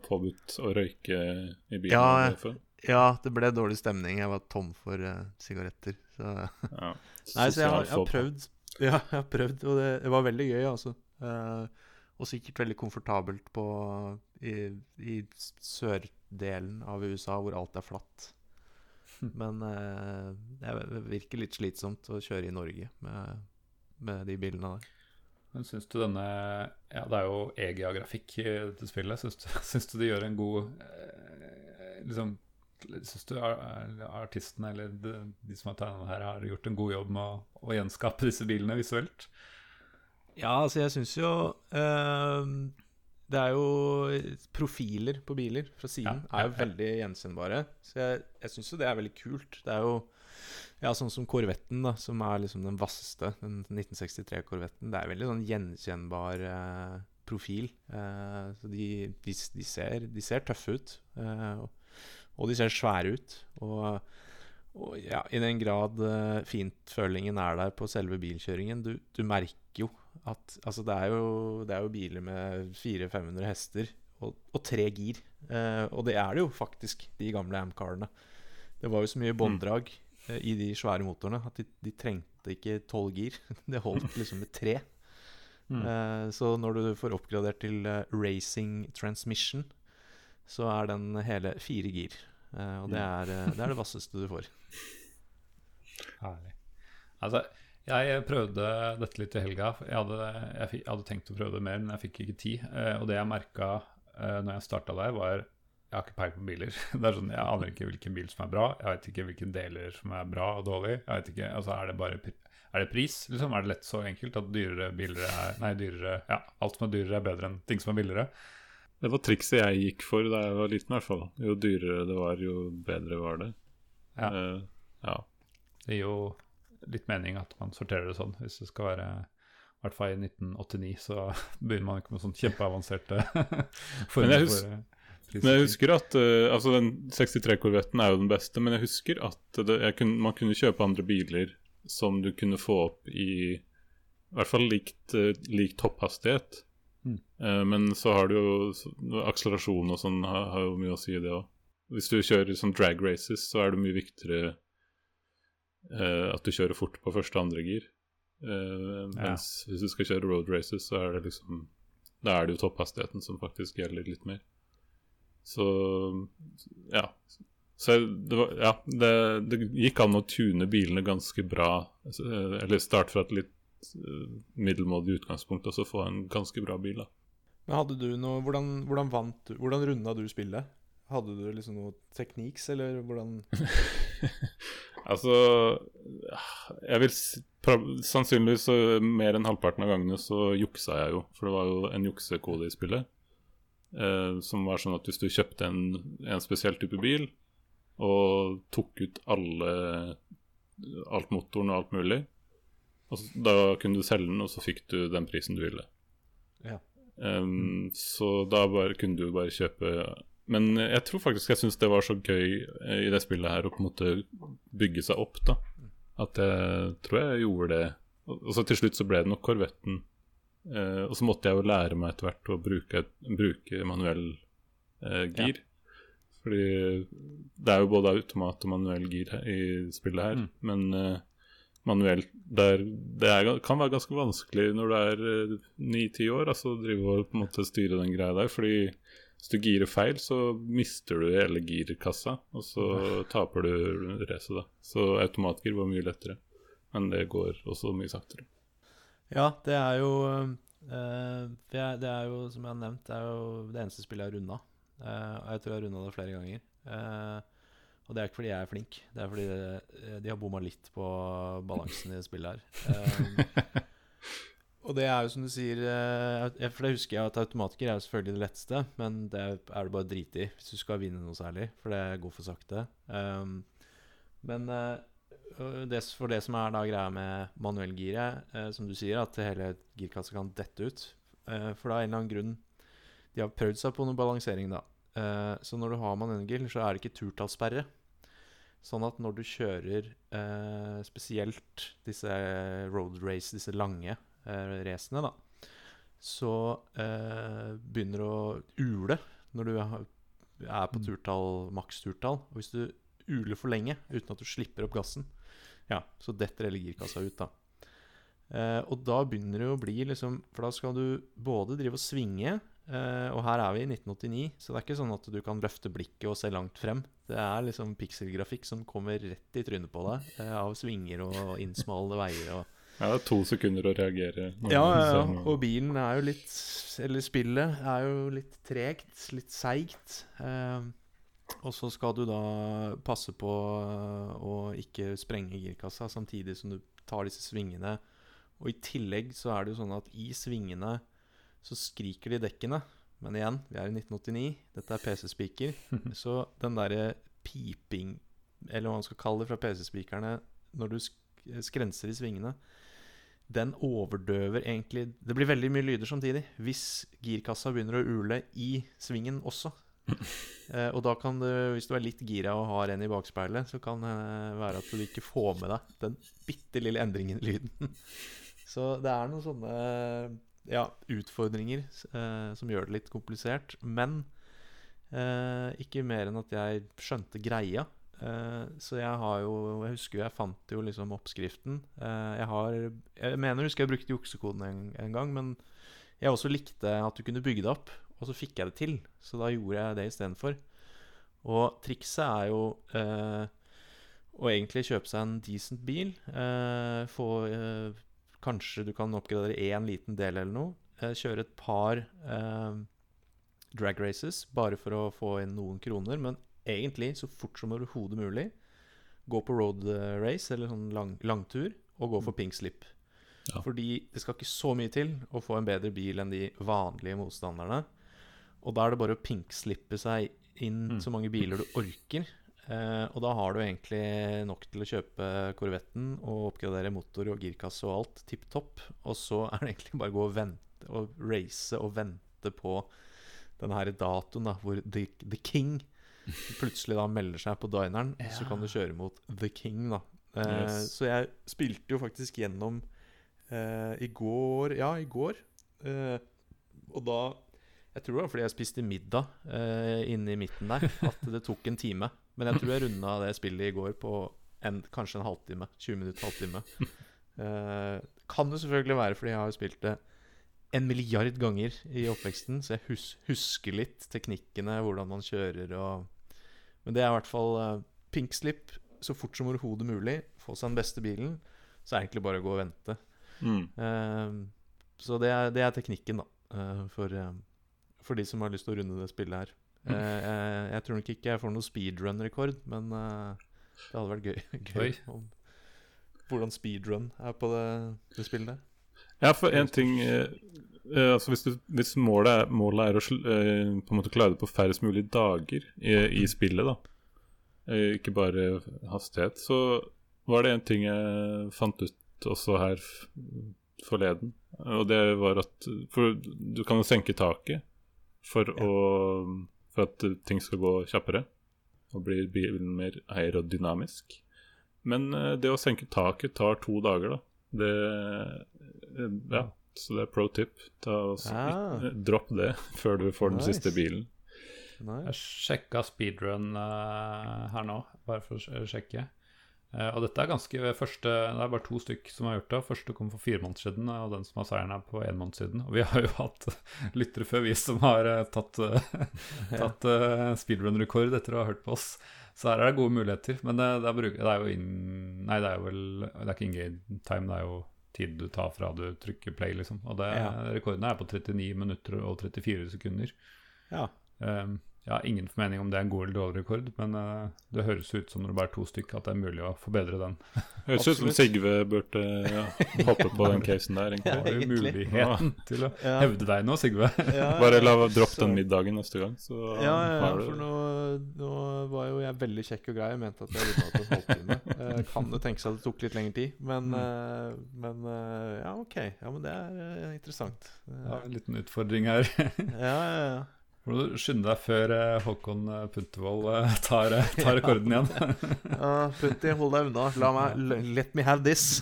Speaker 3: påbudt, å røyke i bilen?
Speaker 1: Ja, ja, det ble dårlig stemning. Jeg var tom for uh, sigaretter. Så. Ja, Nei, så jeg har, jeg har prøvd. Ja, jeg har prøvd, og det, det var veldig gøy, altså. Uh, og sikkert veldig komfortabelt på, i, i sørdelen av USA, hvor alt er flatt. Men uh, det virker litt slitsomt å kjøre i Norge med, med de bilene der.
Speaker 2: Men syns du denne Ja, det er jo EGA-grafikk i dette spillet. Syns du, [LAUGHS] syns du de gjør en god eh, liksom Syns du artistene eller de, de som har tegnet her, har gjort en god jobb med å, å gjenskape disse bilene visuelt?
Speaker 1: Ja, altså jeg syns jo uh, Det er jo Profiler på biler fra siden ja, er jo veldig gjenkjennbare. Så jeg, jeg syns jo det er veldig kult. Det er jo ja, sånn som Corvetten, da, som er liksom den vasseste, den 1963-korvetten. Det er veldig sånn gjenkjennbar uh, profil. Uh, så de, de, de, ser, de, ser, tøffe ut. Uh, og de ser svære ut. Og og ja, i den grad uh, fintfølingen er der på selve bilkjøringen Du, du merker jo at Altså, det er jo, det er jo biler med 400-500 hester og, og, tre gir. Eh, og det er det jo faktisk, de gamle Amcarene. Det var jo så mye mm. bånddrag uh, i de svære motorene at de, de trengte ikke tolv gir. [LAUGHS] det holdt liksom med tre. Mm. så når du får oppgradert til racing transmission, så er den hele fire gir. Uh, og det er, uh, det er, det vasseste du får. [LAUGHS]
Speaker 2: Herlig. Altså, jeg prøvde dette litt i helga. Jeg hadde, jeg, jeg hadde, tenkt å prøve det mer, men jeg fikk ikke tid. Uh, og det jeg merka uh, når jeg starta der, var jeg har ikke peiling på biler. [LAUGHS] Det er sånn, Jeg aner ikke hvilken bil som er bra. Jeg vet ikke hvilke deler som er bra og dårlig. Jeg vet ikke, altså Er det bare er det pris? liksom? Er det lett så enkelt at dyrere biler er Nei, dyrere Ja, alt som er dyrere, er bedre enn ting som er billigere.
Speaker 3: Det var trikset jeg gikk for da jeg var liten, i hvert fall. Jo dyrere det var, jo bedre var det.
Speaker 2: Ja. Uh, ja. Det gir jo litt mening at man sorterer det sånn. Hvis det skal være i hvert fall i 1989, så [LAUGHS] begynner man ikke med sånn kjempeavanserte [LAUGHS]
Speaker 3: former for uh, men jeg husker at uh, altså den 63-korvetten er jo den beste, men jeg husker at det, jeg kunne, man kunne kjøpe andre biler som du kunne få opp i i hvert fall likt, uh, lik topphastighet. Mm. Uh, men så har du jo akselerasjon og sånn har, har, jo mye å si, det òg. Hvis du kjører sånn drag races, så er det mye viktigere uh, at du kjører fort på første og andre gir. Uh, mens ja. hvis du skal kjøre road races, så er det liksom Da er det jo topphastigheten som faktisk gjelder litt mer. Så ja. Så det, var, ja, det, det gikk an å tune bilene ganske bra. Eller starte fra et litt Eh, middelmådig utgangspunkt og så få en ganske bra bil. da.
Speaker 1: Men hadde du noe, Hvordan, hvordan vant du, hvordan runda du spillet? Hadde du liksom noe tekniks, eller hvordan [LAUGHS]
Speaker 3: Altså Jeg vil Sannsynligvis så mer enn halvparten av gangene så juksa jeg jo. For det var jo en juksekode i spillet. Eh, som var sånn at hvis du kjøpte en, en spesiell type bil og tok ut alle alt motoren og alt mulig, og da kunne du selge den, og så fikk du den prisen du ville. Ja. Um, så da bare, kunne du bare kjøpe Men jeg tror faktisk jeg syns det var så gøy eh, i det spillet her å på en måte bygge seg opp, da. At jeg tror jeg gjorde det. Og så til slutt så ble det nok Korvetten. Eh, og så måtte jeg jo lære meg etter hvert å bruke, bruke manuell eh, gir. Ja. Fordi det er jo både automat og manuell gir i spillet her. Mm. Men eh, manuelt der det er, kan være ganske vanskelig når du er eh, ni-ti år, altså drive og på en måte styre den greia der. Fordi hvis du girer feil, så mister du hele girkassa, og så taper du racet, da. Så automatgir var mye lettere, men det går også mye saktere.
Speaker 1: Ja, det er jo uh, det, er, det, er, jo, som jeg har nevnt, det er jo det eneste spillet jeg har runda. Uh, og jeg tror jeg har runda det flere ganger. Uh, og det er ikke fordi jeg er flink, det er fordi det, de har bomma litt på balansen i spillet her. [LAUGHS] Og det er jo som du sier uh, For det husker jeg at automatiker er jo selvfølgelig det letteste, men det er det bare drit i hvis du skal vinne noe særlig, for det går for sakte. Um, men uh, det, for det som er da greia med manuellgiret, uh, som du sier, at hele girkassa kan dette ut For da er en eller annen grunn De har prøvd seg på noe balansering, da. så når du har manuellgir, så er det ikke turtallssperre. Sånn at når du kjører eh, spesielt disse road race, disse lange eh, racene, da, så eh, begynner det å ule når du er på mm. turtall, maks turtall. Og hvis du uler for lenge uten at du slipper opp gassen, ja, så detter hele girkassa ut, da. Eh, og da begynner det å bli liksom For da skal du både drive og svinge Uh, og her er vi i 1989, så det er ikke sånn at du kan løfte blikket og se langt frem. Det er liksom pikselgrafikk som kommer rett i trynet på deg uh, av svinger og innsmalede veier. Og
Speaker 3: ja, det er to sekunder å reagere.
Speaker 1: Ja, ja, og bilen er jo litt Eller spillet er jo litt tregt, litt seigt. Eh, og så skal du da passe på å ikke sprenge girkassa samtidig som du tar disse svingene. Og i tillegg så er det jo sånn at i svingene så skriker de dekkene. Men igjen, vi er i 1989, dette er PC-speaker. [LAUGHS] så den derre piping, eller hva man skal kalle det fra PC-speakerne, når du skrenser i svingene, den overdøver egentlig Det blir veldig mye lyder samtidig hvis girkassa begynner å ule i svingen også. [LAUGHS] eh, og da kan du, hvis du er litt gira og har en i bakspeilet, så kan det være at du ikke får med deg den bitte lille endringen i lyden. [LAUGHS] så det er noen sånne ja, utfordringer eh, som gjør det litt komplisert. Men eh, ikke mer enn at jeg skjønte greia. Eh, så jeg har jo Jeg husker jeg fant jo liksom oppskriften. Eh, jeg har Jeg mener jeg husker jeg brukte juksekoden en, en, gang, men jeg også likte at du kunne bygge det opp. Og så fikk jeg det til, så da gjorde jeg det istedenfor. Og trikset er jo eh, å egentlig kjøpe seg en decent bil. Eh, få Kanskje du kan oppgradere én liten del eller noe. Eh, kjøre et par eh, drag races bare for å få inn noen kroner. Men egentlig så fort som overhodet mulig gå på road eh, race eller sånn lang, langtur og gå for mm. pink slip. Ja. Fordi det skal ikke så mye til å få en bedre bil enn de vanlige motstanderne. og da er det bare å pinkslippe seg inn mm. så mange biler du orker. Eh, og da har du egentlig nok til å kjøpe Corvetten og oppgradere motor og girkasse og alt tipp topp. Og så [LAUGHS] er det egentlig bare å gå og vente og race og vente på den her datoen da, hvor The, The, King plutselig da melder seg på dineren. Ja. Så kan du kjøre mot The King, da. Eh, yes. Så jeg spilte jo faktisk gjennom eh, i går Ja, i går. og da Jeg tror det var fordi jeg spiste middag inne i midten der, [LAUGHS] at det tok en time. Men jeg tror jeg runda det spillet i går på en, kanskje en halvtime. 20 minutter, halvtime. Uh, [LAUGHS] kan det selvfølgelig være fordi jeg har spilt det en milliard ganger i oppveksten, så jeg hus husker litt teknikkene, hvordan man kjører og Men det er i hvert fall uh, pink slip så fort som overhodet mulig. Få seg den beste bilen. Så er det egentlig bare å gå og vente. Mm. Uh, så det er, det er, teknikken, da. Uh, for, for de som har lyst til å runde det spillet her. Mm. Jeg, eh, jeg, tror nok ikke jeg får noen speedrun-rekord, men det hadde vært gøy, [LAUGHS] gøy om hvordan speedrun er på det, det spillet.
Speaker 3: Ja, for én ting eh, altså hvis, du, hvis målet, er, målet, er, å eh, på en måte klare det på færrest mulig dager i, i mm. spillet, da ikke bare hastighet, så var det en ting jeg fant ut også her forleden. Og det var at For du kan jo senke taket for ja. å for at ting skal gå kjappere. Og blir bilen mer aerodynamisk. Men uh, det å senke taket tar to dager, da. Det Ja, så det er pro tip. Ta ja. Dropp det [LAUGHS] før du får nice. den siste bilen.
Speaker 2: Nice. Jeg sjekka speedrun uh, her nå, bare for å sjekke. Uh, og dette er ganske første Det er bare to stykk som har gjort det. Første kom for fire måneder siden, og den som har seieren, er på én måned siden. Og vi har jo [LAUGHS] hatt lyttere før, vi som har uh, tatt, [LAUGHS] uh, tatt speedrun-rekord etter å ha hørt på oss. Så her er det gode muligheter. Men det, det, er, det er, jo in, Nei, det er jo vel Det er ikke in game time, det er jo tid du tar fra du trykker play, liksom. Og det, ja. rekordene er på 39 minutter og 34 sekunder. Ja. Um, jeg har ingen formening om det er en god eller dårlig rekord, men uh, det høres ut som når det bare er to stykker, at det er mulig å forbedre den. [LAUGHS]
Speaker 3: Høres ut som Sigve burde ja, hoppe på den [LAUGHS] casen der.
Speaker 2: egentlig. Har du muligheten til å ja. hevde deg nå, Sigve?
Speaker 3: Bare la dropp den middagen neste gang, så
Speaker 1: ja, ja, for nå, nå, var jo jeg veldig kjekk og grei og mente at jeg ville hatt en halvtime. Uh, kan jo tenke seg at det tok litt lengre tid, men, uh, men ja, OK. Ja, men det er interessant.
Speaker 2: ja, en liten utfordring her.
Speaker 1: ja, ja, ja.
Speaker 2: Må du skynde deg før eh, Håkon eh, Puntervold eh, tar, tar, [LAUGHS] rekorden igjen. [LAUGHS]
Speaker 1: ja, Punti, hold deg unna. La meg Let me have this.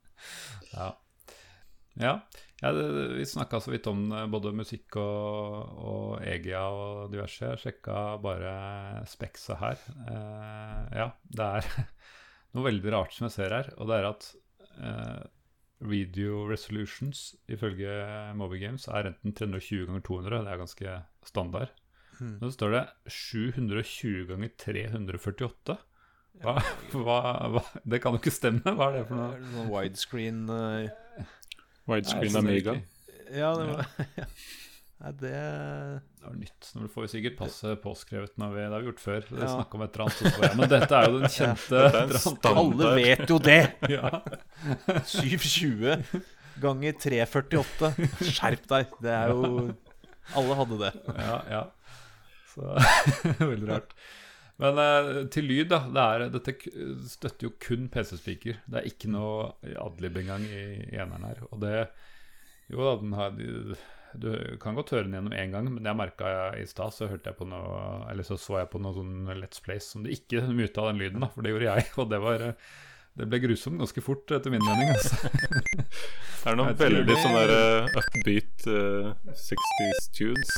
Speaker 1: [LAUGHS]
Speaker 2: ja. ja. ja det, vi snakka så vidt om både musikk og, og EGA og diverse. Jeg sjekka bare Spexa her. Uh, ja, det er noe veldig rart som jeg ser her, og det er at uh, video resolutions ifølge Moby Games er enten 320 ganger 200, det er ganske standard. Mm. Nå står det 720 ganger 348. Hva, hva, hva, Det kan jo ikke stemme. Hva er det for noe?
Speaker 1: Noen widescreen uh...
Speaker 3: Widescreen Amiga.
Speaker 1: Ja, det var ja. [LAUGHS] Nei, det
Speaker 2: Det var nytt. Nå får vi sikkert passet påskrevet når vi, det har vi gjort før. Det ja. om et eller annet. Jeg, men dette er jo den kjente
Speaker 1: ja, Alle vet jo det! [LAUGHS] ja. 720 ganger 348. Skjerp deg! Det er jo Alle hadde det.
Speaker 2: Ja, ja. Så [LAUGHS] Veldig rart. Men uh, til lyd, da. Det er, dette støtter jo kun PC-speaker. Det er ikke noe adlib engang i, i eneren her. Og det Jo da, den har du kan godt høre den gjennom én gang, men jeg merka i stad, så hørte jeg på noe Eller så så jeg på noe sånn Let's Place som du ikke muta den lyden, da, for det gjorde jeg. [LAUGHS] Og det var Det ble grusomt ganske fort, etter min mening. Altså. [LAUGHS]
Speaker 3: det er noen veldig sånn der uh, upbeat uh, 60s tunes.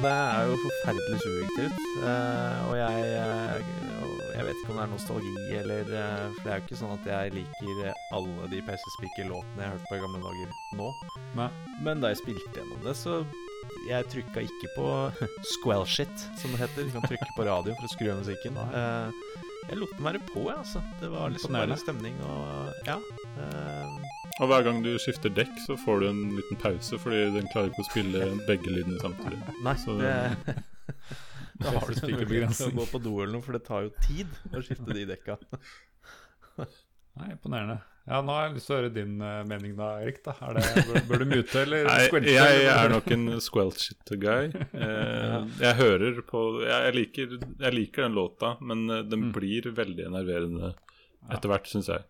Speaker 1: Det er jo forferdelig subjektivt. Uh, og jeg, uh, jeg vet ikke om det er nostalgi eller uh, For det er jo ikke sånn at jeg liker alle de PC Speaker-låtene jeg har hørt på i gamle dager nå. Nei. Men da jeg spilte gjennom det, så jeg trykka ikke på [LAUGHS] squell shit, som det heter. Du kan trykke på radio for å skru av musikken. Uh, jeg lot den være på, jeg, altså. Det var liksom bare stemning og Ja. Uh,
Speaker 3: og hver gang du skifter dekk, så får du en liten pause, fordi den klarer ikke å spille begge lydene samtidig.
Speaker 1: Nei, så, det... [LAUGHS] Da har du spikebegrensning. Gå på do eller noe, for det tar jo tid å skifte de dekka.
Speaker 2: Nei, Imponerende. Ja, Nå har jeg lyst til å høre din uh, mening, da, Erik. da det, bør, bør, du mute eller [LAUGHS]
Speaker 3: squelche? Jeg, jeg er nok en squelch-guy. [LAUGHS] Eh, jeg hører på jeg liker, jeg liker, den låta, men eh, den mm. blir veldig enerverende etter hvert, syns jeg.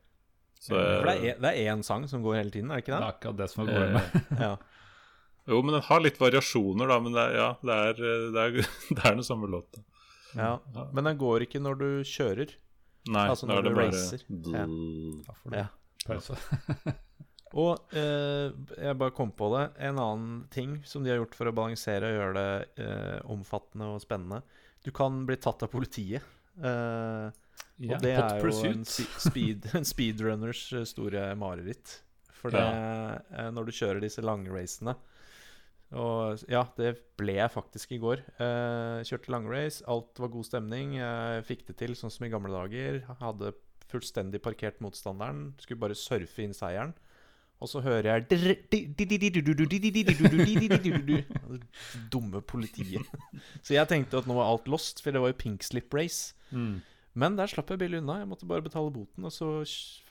Speaker 1: Så, For det er én sang som går hele tiden, er det ikke det?
Speaker 2: Det er akkurat det som er går med. ja.
Speaker 3: Jo, men den har litt variasjoner, da. Men det er, ja, det er, det er, [LAUGHS] det er den samme låta.
Speaker 1: Ja, Men den går ikke når du kjører?
Speaker 3: Nei, altså når, når du
Speaker 1: racer. Ja. ja. Pause. [LAUGHS] og eh, jeg bare kom på det. En annen ting som de har gjort for å balansere og gjøre det eh, omfattende og spennende. Du kan bli tatt av politiet. Eh, ja, og det er jo en, speed, en [LAUGHS] speedrunners eh, store mareritt. For det, ja. Eh, når du kjører disse langracene Og ja, det ble jeg faktisk i går. Eh, kjørte langrace, alt var god stemning. Jeg fikk det til sånn som i gamle dager. Hadde fullstendig parkert motstanderen. Skulle bare surfe inn seieren. Og så hører jeg Dumme politiet. [LAUGHS] Så jeg tenkte at nå var alt lost, for det var jo pink slip race. Mm. Men der slapp jeg bilen unna. Jeg måtte bare betale boten, og så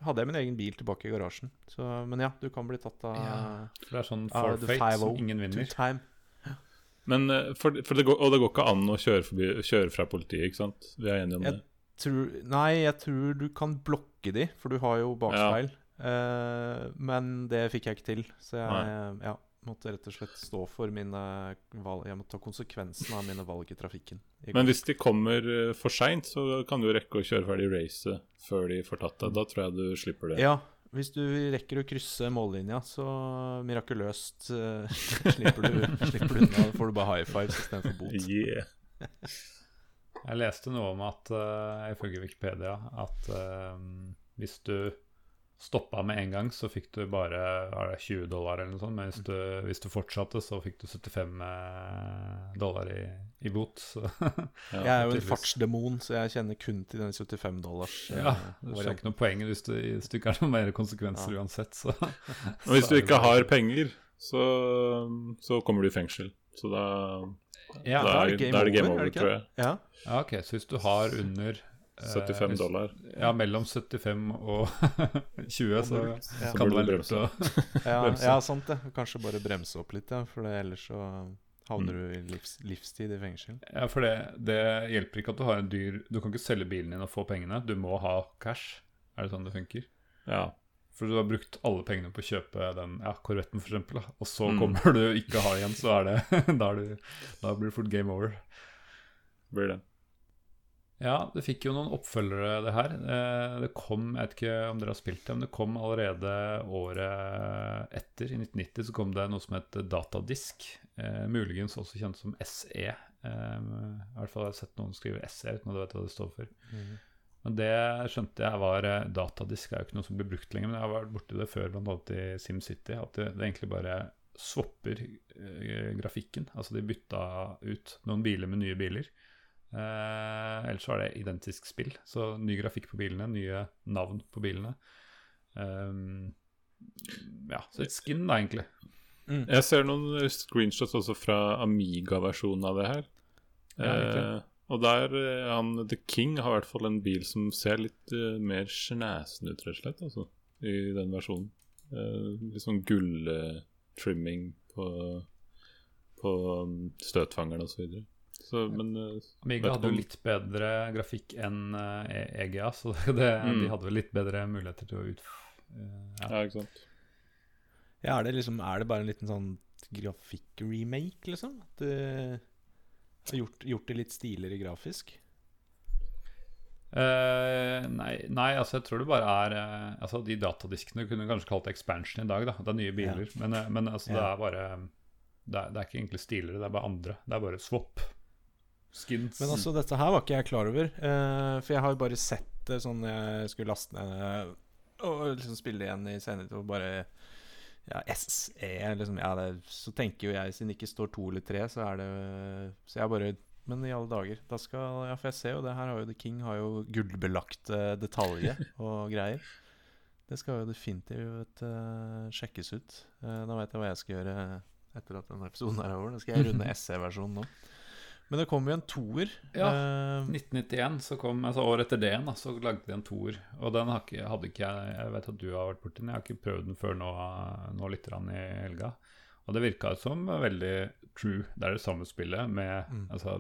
Speaker 1: hadde jeg min egen bil tilbake i garasjen. Så, men ja, du kan bli tatt av ja,
Speaker 2: For det er sånn forfeit som ingen vinner.
Speaker 3: Men, for, for det går, og det går ikke an å kjøre, forbi, kjøre, fra politiet, ikke sant? Vi er enige om
Speaker 1: jeg det? Tror, nei, jeg tror du kan blokke de, for du har jo bakspeil. Ja. Uh, men det fikk jeg ikke til, så jeg ja, måtte rett og slett stå for mine valg Jeg måtte ta konsekvensen av mine valg i trafikken.
Speaker 3: I Men hvis de kommer uh, for seint, så kan du rekke å kjøre ferdig racet før de får tatt deg. Da tror jeg du slipper det.
Speaker 1: Ja, hvis du rekker å krysse mållinja, så mirakuløst uh, [LAUGHS] slipper, du, slipper du unna. Da får du bare high fives istedenfor bot.
Speaker 3: Yeah.
Speaker 2: Jeg leste noe om at, uh, ifølge Wikipedia, at uh, hvis du stoppa med en gang, så fikk du bare 20 dollar eller noe sånt. Men hvis du, hvis du fortsatte, så fikk du 75 eh, dollar i, i bot.
Speaker 1: ja, [LAUGHS] jeg er jo en fartsdemon, så jeg kjenner kun til den 75 dollars.
Speaker 2: Ja, det er ikke noe poeng hvis du, hvis du ikke har noen mer konsekvenser ja. uansett. Så. [LAUGHS]
Speaker 3: Og hvis du ikke har penger, så, så kommer du i fengsel. Så da,
Speaker 1: ja, da, er, da er det game over, tror jeg.
Speaker 2: Ja. ja, ok, Så hvis du har under
Speaker 3: 75 eh, dollar.
Speaker 2: Ja, mellom 75 og [LAUGHS] 20, så [LAUGHS] ja. kan det være lurt å
Speaker 1: ja, ja, sant det. Kanskje bare bremse opp litt, ja, for ellers så havner mm. du i livs, livstid i fengsel.
Speaker 2: Ja, for det, det, hjelper ikke at du har en dyr Du kan ikke selge bilen din og få pengene. Du må ha cash. Er det sånn det funker?
Speaker 3: Ja.
Speaker 2: For du har brukt alle pengene på å kjøpe den ja, korvetten, f.eks., og så mm. kommer du ikke ha igjen, så er det [LAUGHS] da, er du, da blir det fort game over.
Speaker 3: Blir det.
Speaker 2: Ja, det fikk jo noen oppfølgere, det her. Eh, det kom, jeg vet ikke om dere har spilt det, men det kom allerede året etter, i 1990, så kom det noe som het datadisk. Eh, muligens også kjent som SE. Eh, I hvert fall har jeg sett noen skrive SE uten at jeg vet hva det står for. Mm. Men det skjønte jeg var eh, Datadisk er jo ikke noe som blir brukt lenger, men jeg har vært borti det før, bl.a. i SimCity. At det, det egentlig bare swapper eh, grafikken. Altså de bytta ut noen biler med nye biler. Eh, ellers så er det identisk spill. Så ny grafikk på bilene, nye navn på bilene. Um, ja, så et skin, da, egentlig.
Speaker 3: Mm. Jeg ser noen screenshots også fra Amiga-versjonen av det her. Ja, eh, og der eh, han The King har i hvert fall en bil som ser litt uh, mer snæsen ut, rett og slett, altså, i den versjonen. Uh, litt sånn gulltrimming på, på um, støtfangeren og Så, men, uh,
Speaker 2: Amiga hadde jo litt bedre grafikk enn uh, eh, EGA, så [LAUGHS] det, mm. de hadde vel litt bedre muligheter til å ut...
Speaker 3: Uh, ja. ja. ikke sant.
Speaker 1: Ja, er det liksom Er det bare en liten sånn grafikk-remake, liksom? At du har gjort, gjort, det litt stiligere grafisk?
Speaker 2: Uh, nei, nei, altså jeg tror det bare er uh, Altså De datadiskene kunne kanskje kalt expansion i dag. da Det er nye biler. Ja. Men, uh, men altså, ja. det er bare det er, det er, ikke egentlig stilere, det er bare andre. Det er bare swap.
Speaker 1: Skins. Men altså, dette her var ikke jeg klar over. For jeg har jo bare sett det sånn jeg skulle laste ned og liksom spille igjen i senere og bare Ja, SE liksom, ja, det, Så tenker jo jeg, siden det ikke står to eller tre, så er det Så jeg bare Men i alle dager. Da skal Ja, for jeg ser jo det her har jo The King har jo gullbelagte detaljer [LAUGHS] og greier. Det skal jo definitivt uh, sjekkes ut. Uh, da vet jeg hva jeg skal gjøre etter at denne episoden er over. Da skal jeg runde [LAUGHS] SE-versjonen nå. Men det kom jo en toer.
Speaker 2: Ja. Uh, 1991, så kom, altså året etter det da, så lagde de en toer. Og den ikke, hadde ikke jeg Jeg vet at du har vært borti den, jeg har ikke prøvd den før nå, nå litt i helga. Og det virka som veldig true. Det er det samme spillet med mm. altså,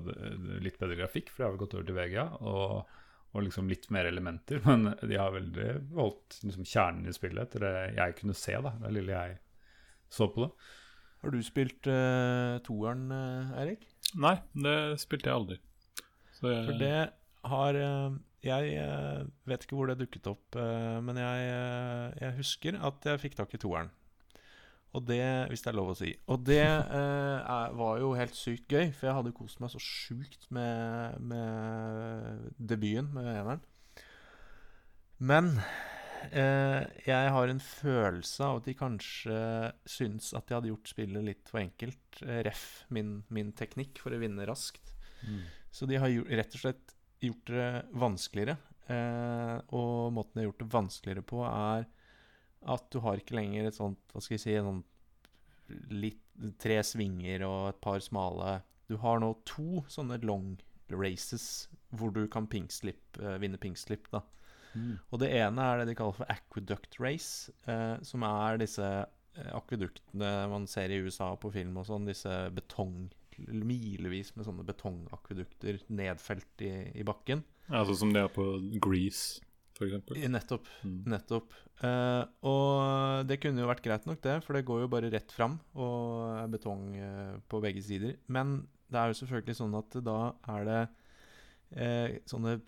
Speaker 2: litt bedre grafikk, for de har vel gått over til VGA. Og, og liksom litt mer elementer. [LAUGHS] Men de har veldig holdt liksom, kjernen i spillet etter det jeg kunne se, da, det lille jeg så på det.
Speaker 1: Har du spilt uh, toeren, Eirik?
Speaker 3: Nei, det spilte jeg aldri.
Speaker 1: Jeg... For det har uh, Jeg vet ikke hvor det dukket opp, men jeg, jeg, husker at jeg fikk tak i toeren. Og det, hvis det er lov å si. Og det eh, var jo helt sykt gøy, for jeg hadde kost meg så sjukt med, med debuten med eneren. Men Eh, jeg har en følelse av at de kanskje syns at de hadde gjort spillet litt for enkelt. Eh, ref min, min, teknikk for å vinne raskt. Mm. Så de har rett og slett gjort det vanskeligere. Eh, og måten de har gjort det vanskeligere på, er at du har ikke lenger et sånt Hva skal jeg si sånn litt, Tre svinger og et par smale Du har nå to sånne long races hvor du kan pinkslip, eh, vinne pinkslip. da Mm. Og det ene er det de kaller for aqueduct race, eh, som er disse eh, akveduktene man ser i USA på film og sånn. Disse betong Milevis med sånne betongakvedukter nedfelt i, i bakken.
Speaker 3: Ja, sånn som det er på Grease, f.eks.?
Speaker 1: Nettopp. Mm. nettopp. Eh, og det kunne jo vært greit nok, det, for det går jo bare rett fram og er betong eh, på begge sider. Men det er jo selvfølgelig sånn at da er det eh, sånne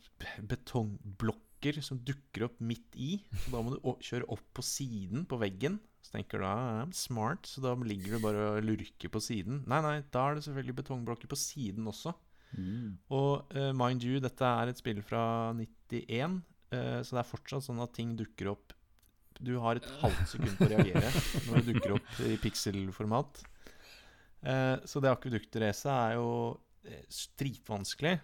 Speaker 1: betongblokker blokker som dukker opp midt i. Så da må du kjøre opp på siden på veggen. Så tenker du da smart, så da ligger du bare og lurker på siden. Nei, nei, da er det selvfølgelig betongblokker på siden også. Mm. Og uh, mind you, dette er et spill fra 91, uh, eh, så det er fortsatt sånn at ting dukker opp Du har et halvt sekund på å reagere når det dukker opp i pikselformat. Uh, så det akveduktracet er jo stritvanskelig.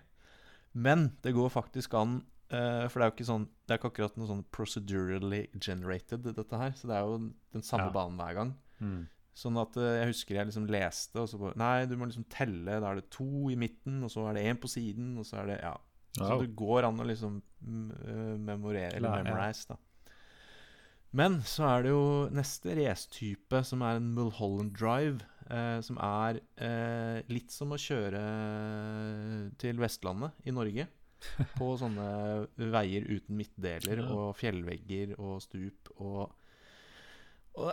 Speaker 1: Men det går faktisk an Uh, for det er jo ikke sånn Det er ikke akkurat noe sånn procedurally generated, dette her. Så det er jo den samme ja. banen hver gang. Mm. Sånn at uh, jeg husker jeg liksom leste, og så bare Nei, du må liksom telle. Da er det to i midten, og så er det én på siden, og så er det Ja. Så oh. det går an å liksom uh, memorere, eller memorize, da. Men så er det jo neste racetype, som er en Mulholland Drive. som er litt som å kjøre til Vestlandet i Norge på sånne veier uten midtdeler og fjellvegger og stup og, og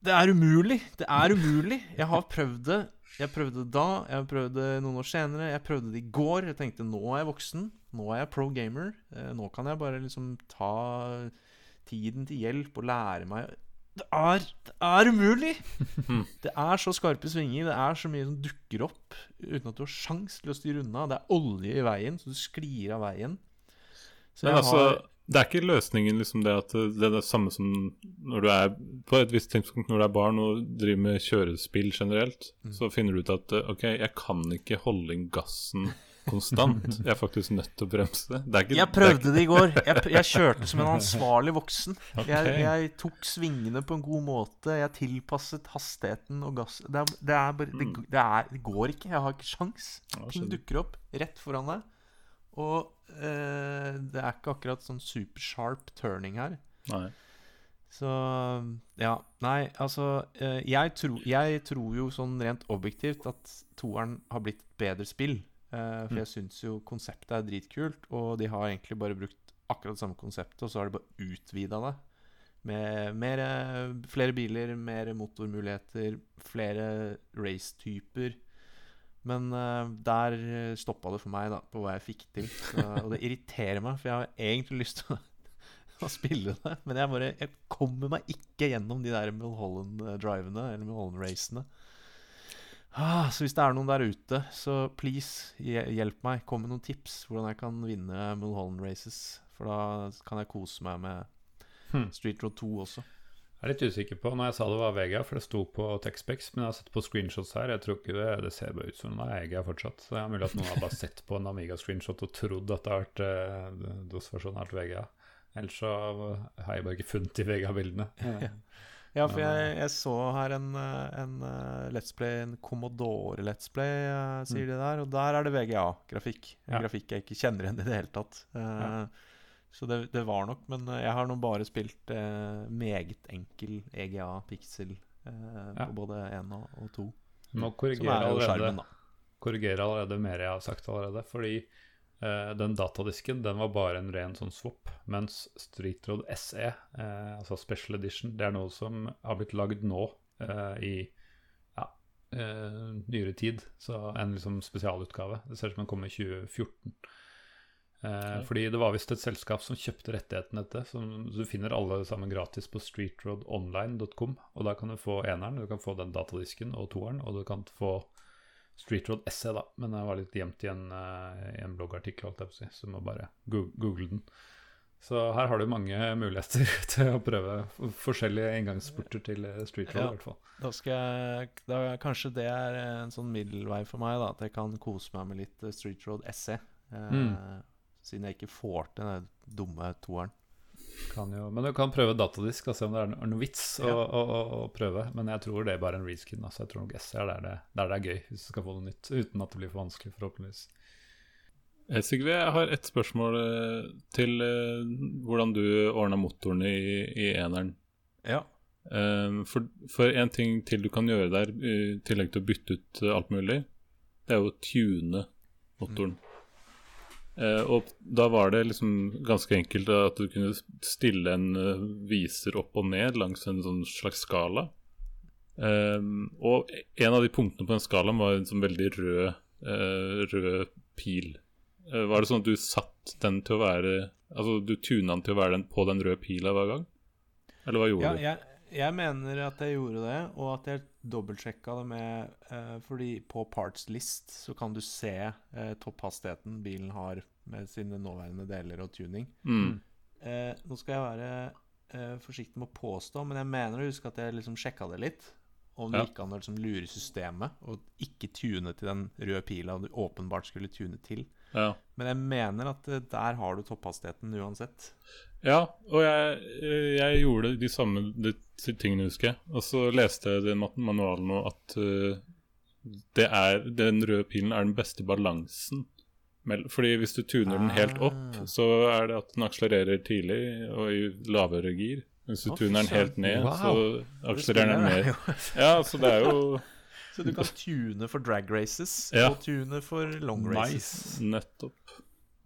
Speaker 1: Det er umulig! Det er umulig! Jeg har prøvd det. Jeg prøvde det da, jeg har prøvd det noen år senere. Jeg prøvde det i går. Jeg tenkte nå er jeg voksen. Nå er jeg pro gamer. Eh, nå kan jeg bare liksom ta tiden til hjelp og lære meg det er, det er umulig! [LAUGHS] Det er så skarpe svinger, det er så mye som dukker opp uten at du har sjans til å styre unna. Det er olje i veien, så du sklir av veien.
Speaker 3: Men altså, har... det er ikke løsningen liksom det at det er det samme som når du er på et visst tidspunkt når du er barn og driver med kjørespill generelt, mm. så finner du ut at ok, jeg kan ikke holde inn gassen konstant. Jeg er faktisk nødt til å bremse.
Speaker 1: Ikke, jeg prøvde det i går. Jeg, jeg, kjørte som en [LAUGHS] ansvarlig voksen. Okay. Jeg, jeg, tok svingene på en god måte. Jeg tilpasset hastigheten og gass Det, er, det, er bare, det, mm. det, er, det går ikke. Jeg har ikke sjans. Ting dukker opp rett foran deg. Og eh, det er ikke akkurat sånn super sharp turning her.
Speaker 3: Nei.
Speaker 1: Så ja. Nei, altså eh, jeg, tro, jeg tror jo sånn rent objektivt at toeren har blitt bedre spill. Uh, for mm. jeg syns jo konseptet er dritkult, og de har egentlig bare brukt akkurat det samme konseptet, og så har de bare utvida det. Med mer, flere biler, mer motormuligheter, flere racetyper. Men uh, der stoppa det for meg, da, på hva jeg fikk til. Så, og det irriterer meg, for jeg har egentlig lyst til å, [LAUGHS] å spille det. Men jeg bare Jeg kommer meg ikke gjennom de der Mulholland-drivene, eller Mulholland-racene. Ah, så hvis det er noen der ute, så please, hjelp meg. Kom med noen tips hvordan jeg kan vinne Mulholland Races. For da kan jeg kose meg med hmm. Street Road 2 også.
Speaker 2: Jeg er litt usikker på når jeg sa det var Vega, for det sto på Texpex. Men jeg har sett på screenshots her. Jeg tror ikke det, det ser bare ut som det er Vega fortsatt. Så det er mulig at noen har bare sett på en Amiga-screenshot og trodd at det har vært eh, DOS-versjonen av Vega. Ellers så har jeg bare ikke funnet de Vega-bildene.
Speaker 1: Ja, [LAUGHS] for jeg, jeg, så her en, en uh, Let's Play, en Commodore Let's Play, uh, sier mm. de der. Og der er det VGA-grafikk. En ja. grafikk jeg ikke kjenner igjen i det hele tatt. Ja. Så det, det, var nok, men jeg har nå bare spilt meget enkel EGA Pixel ja. på både én og, og to.
Speaker 2: Nå korrigerer allerede, korrigerer allerede mer jeg har sagt allerede. Fordi Uh, den datadisken den var bare en ren sånn swap, mens Street Road SE, uh, eh, altså Special Edition, det er noe som har blitt lagd nå uh, i ja, nyere tid. Så en liksom spesialutgave. Det ser ut som den kom i 2014. Okay. Fordi det var visst et selskap som kjøpte rettighetene til det. Du finner alle sammen gratis på streetroadonline.com. Og da kan du få eneren, du kan få den datadisken og toeren, og du kan få Street Road Essay, da, men det var litt gjemt i en, uh, i en bloggartikkel, holdt jeg på å si, så må bare google den. Så her har du mange muligheter [LAUGHS] til å prøve forskjellige inngangsporter til eh, Street Road. Ja, i hvert fall.
Speaker 1: Da skal jeg, da, kanskje det er en sånn middelvei for meg, da, at jeg kan kose meg med litt Street Road Essay. Eh, mm. Siden jeg ikke får til den dumme toeren.
Speaker 2: Jo, men du kan prøve datadisk og se om det er noe vits å, ja. å, å, å, prøve. Men jeg tror det er bare en reskin. Altså. Jeg tror nok SE er der det, der det er gøy, hvis du skal få noe nytt. Uten at det blir for vanskelig, forhåpentligvis.
Speaker 3: Eh, Sigve, jeg har et spørsmål eh, til uh, hvordan du ordna motorene i, i eneren.
Speaker 1: Ja.
Speaker 3: For, for, en ting til du kan gjøre der, i tillegg til å bytte ut alt mulig, det er jo å tune motoren. Mm. Uh, og da var det liksom ganske enkelt at du kunne stille en uh, viser opp og ned langs en sånn slags skala. Um, og en av de punktene på den skalaen var en sånn veldig rød, uh, rød pil. var det sånn at du satt den til å være Altså du tuna den til å være den på den røde pila hver gang? Eller hva gjorde ja, du?
Speaker 1: Jeg, jeg mener at jeg gjorde det, og at jeg dobbeltsjekka det med eh, Fordi på Parts List så kan du se eh, topphastigheten bilen har med sine nåværende deler og tuning. Mm. Eh, nå skal jeg være eh, forsiktig med å påstå, men jeg mener å huske at jeg liksom sjekka det litt. Om det ja. gikk an å liksom lure systemet og ikke tune til den røde pila du åpenbart skulle tune til.
Speaker 3: Ja.
Speaker 1: Men jeg mener at eh, der har du topphastigheten uansett.
Speaker 3: Ja, og jeg, jeg gjorde de samme de tingene, husker jeg. Og så leste jeg i manualen nå at uh, det er, den røde pilen er den beste balansen. Fordi hvis du tuner den helt opp, ah. så er det at den akselererer tidlig og i lavere gir. Hvis du tuner den helt ned, så akselererer den mer. Ja, så det er jo [LAUGHS]
Speaker 1: Så du kan tune for drag races ja. og tune for long races.
Speaker 3: Nice. Nettopp.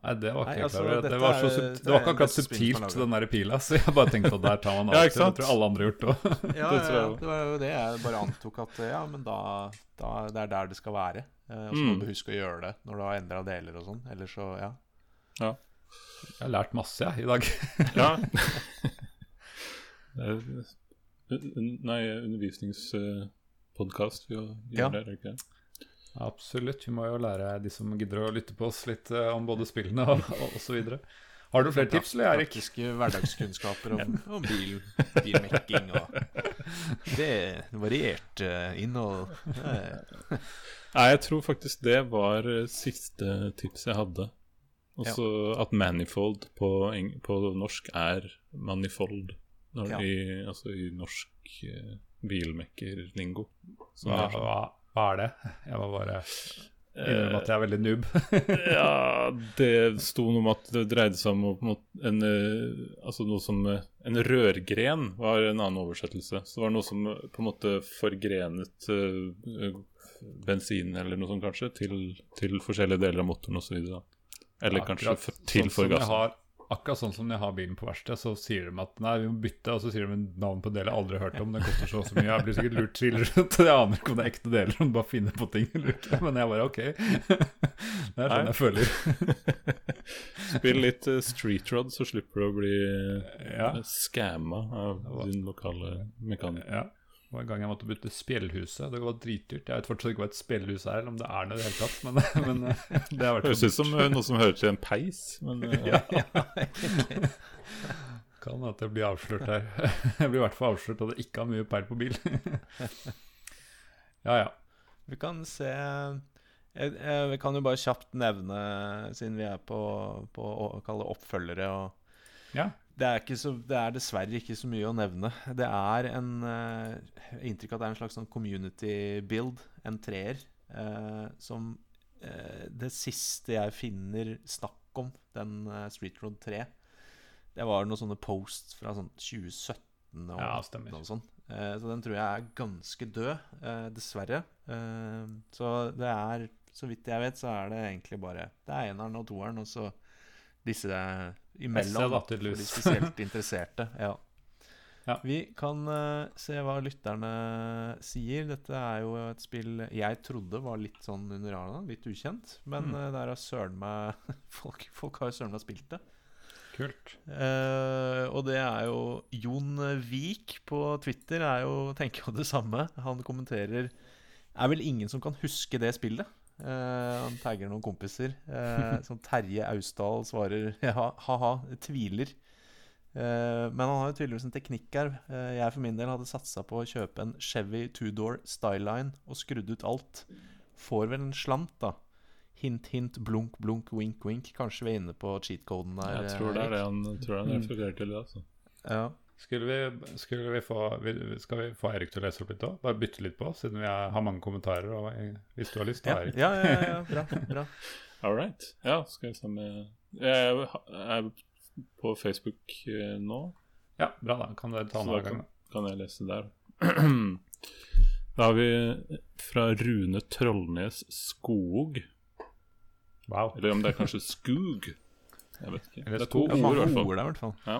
Speaker 2: Nei, det var ikke Nei, altså, klar. det, var så, er, det var ikke akkurat subtilt, den der pila, så jeg bare tenkte at der tar man [LAUGHS] alt. ja, det tror alle andre har gjort det òg.
Speaker 1: ja, ja, [LAUGHS] det var jo det jeg bare antok at ja, men da, da det er der det skal være. Eh, og så må mm. du huske å gjøre det når du har endra deler og sånn. Eller så, ja.
Speaker 3: ja.
Speaker 2: Jeg har lært masse, jeg, i dag.
Speaker 3: ja. Nei, undervisningspodkast vi gjør ja. det, ikke
Speaker 2: Absolutt. Vi må jo lære de som gidder å lytte på oss, litt uh, om både spillene og, og, så videre. Har du flere tips, eller Erik?
Speaker 1: Praktiske hverdagskunnskaper om, [LAUGHS] om bil, bilmekking og Det variert uh, innhold.
Speaker 3: Nei, jeg tror faktisk det var uh, siste tips jeg hadde. Også ja. at manifold på, på, norsk er manifold. Ja. I, altså i norsk uh, bilmekkerlingo.
Speaker 2: Hva, hva, hva er det? Jeg må bare innrømme at jeg er veldig noob.
Speaker 3: ja, [LAUGHS] det sto noe om at det dreide seg om en, eh, altså noe som eh, En rørgren var en annen oversettelse. Så det var noe som eh, på en måte forgrenet bensin eller noe sånt, kanskje, til, til forskjellige deler av motoren osv. Eller kanskje til sånn forgassen.
Speaker 2: Akkurat sånn som når jeg har bilen på verksted, så sier de at nei, vi må bytte, og så sier de navn på en del jeg aldri har hørt om. Den koster så og så mye. Jeg blir sikkert lurt til [LAUGHS] rundt. Jeg aner ikke om det er ekte deler, om du bare finner på ting. Men jeg bare OK. [LAUGHS] Det er sånn jeg føler. [LAUGHS]
Speaker 3: Spill litt uh, Street Rod, så slipper du å bli uh, ja. skamma av din lokale mekaniker.
Speaker 2: Ja. Det var en gang jeg måtte bytte spjellhuset. Det var dritdyrt. Jeg vet fortsatt ikke hva et spjellhus er, eller om det er noe i det hele tatt. Men, [LAUGHS] men det har vært
Speaker 3: Høres ut som noe som hører til en peis. Men,
Speaker 1: ja. [LAUGHS] ja, ja
Speaker 2: Kan at jeg blir avslørt her. [LAUGHS] jeg blir i hvert fall avslørt at jeg ikke har mye peil på bil. ja, ja.
Speaker 1: Vi kan se Vi kan jo bare kjapt nevne, siden vi er på, på å kalle oppfølgere og
Speaker 2: ja.
Speaker 1: Det, er så, det, er dessverre ikke så mye å nevne. Det er en uh, inntrykk at det er en slags sånn community build, en treer, uh, som uh, Det siste jeg finner snakk om, den Street Road 3, det var noen sånne posts fra sånn 2017 og
Speaker 2: ja, stemmer.
Speaker 1: sånt. Eh, så den tror jeg er ganske død, dessverre. Så det er, så vidt jeg vet, så er det egentlig bare Det er eneren og toeren, og så disse imellom for de spesielt interesserte. Ja. [LAUGHS] Ja. Vi kan uh, se hva lytterne sier. Dette er jo et spill jeg trodde var litt sånn under radaren, litt ukjent. Men mm. uh, der har søren meg [LAUGHS] folk, folk, har søren meg spilt det.
Speaker 2: Kult.
Speaker 1: Uh, og det er jo Jon Vik på Twitter er jo, tenker jo det samme. Han kommenterer Er vel ingen som kan huske det spillet. Uh, han tagger noen kompiser. Uh, som Terje Austdal svarer [LAUGHS] ja, ha-ha, tviler. Uh, men han har jo tydeligvis en teknikk her. jeg for min del hadde satsa på å kjøpe en Chevy two-door Styline og skrudd ut alt. Får vel en slant, da. Hint, hint, blunk, blunk, wink, wink. Kanskje vi er inne på cheat-koden der.
Speaker 3: Jeg tror det er det han, tror han refererer til. Altså.
Speaker 1: Ja.
Speaker 2: Skulle vi, skulle vi få, skal vi få Erik til å lese opp litt òg? Bare bytte litt på, siden vi har mange kommentarer. Og, hvis du har lyst,
Speaker 1: da, Erik. Ja, ja, ja, ja, bra, bra. [LAUGHS]
Speaker 3: All right. Ja, skal vi se om Jeg er på Facebook eh, nå.
Speaker 2: Ja, bra, da. Kan dere ta den av gang?
Speaker 3: Kan jeg lese der? [CLEARS THROAT] Da har vi fra Rune Trollnes Skog.
Speaker 2: Wow.
Speaker 3: Eller om det er kanskje Skug. Jeg vet ikke.
Speaker 1: Det er to ord, i hvert fall.
Speaker 3: Ja.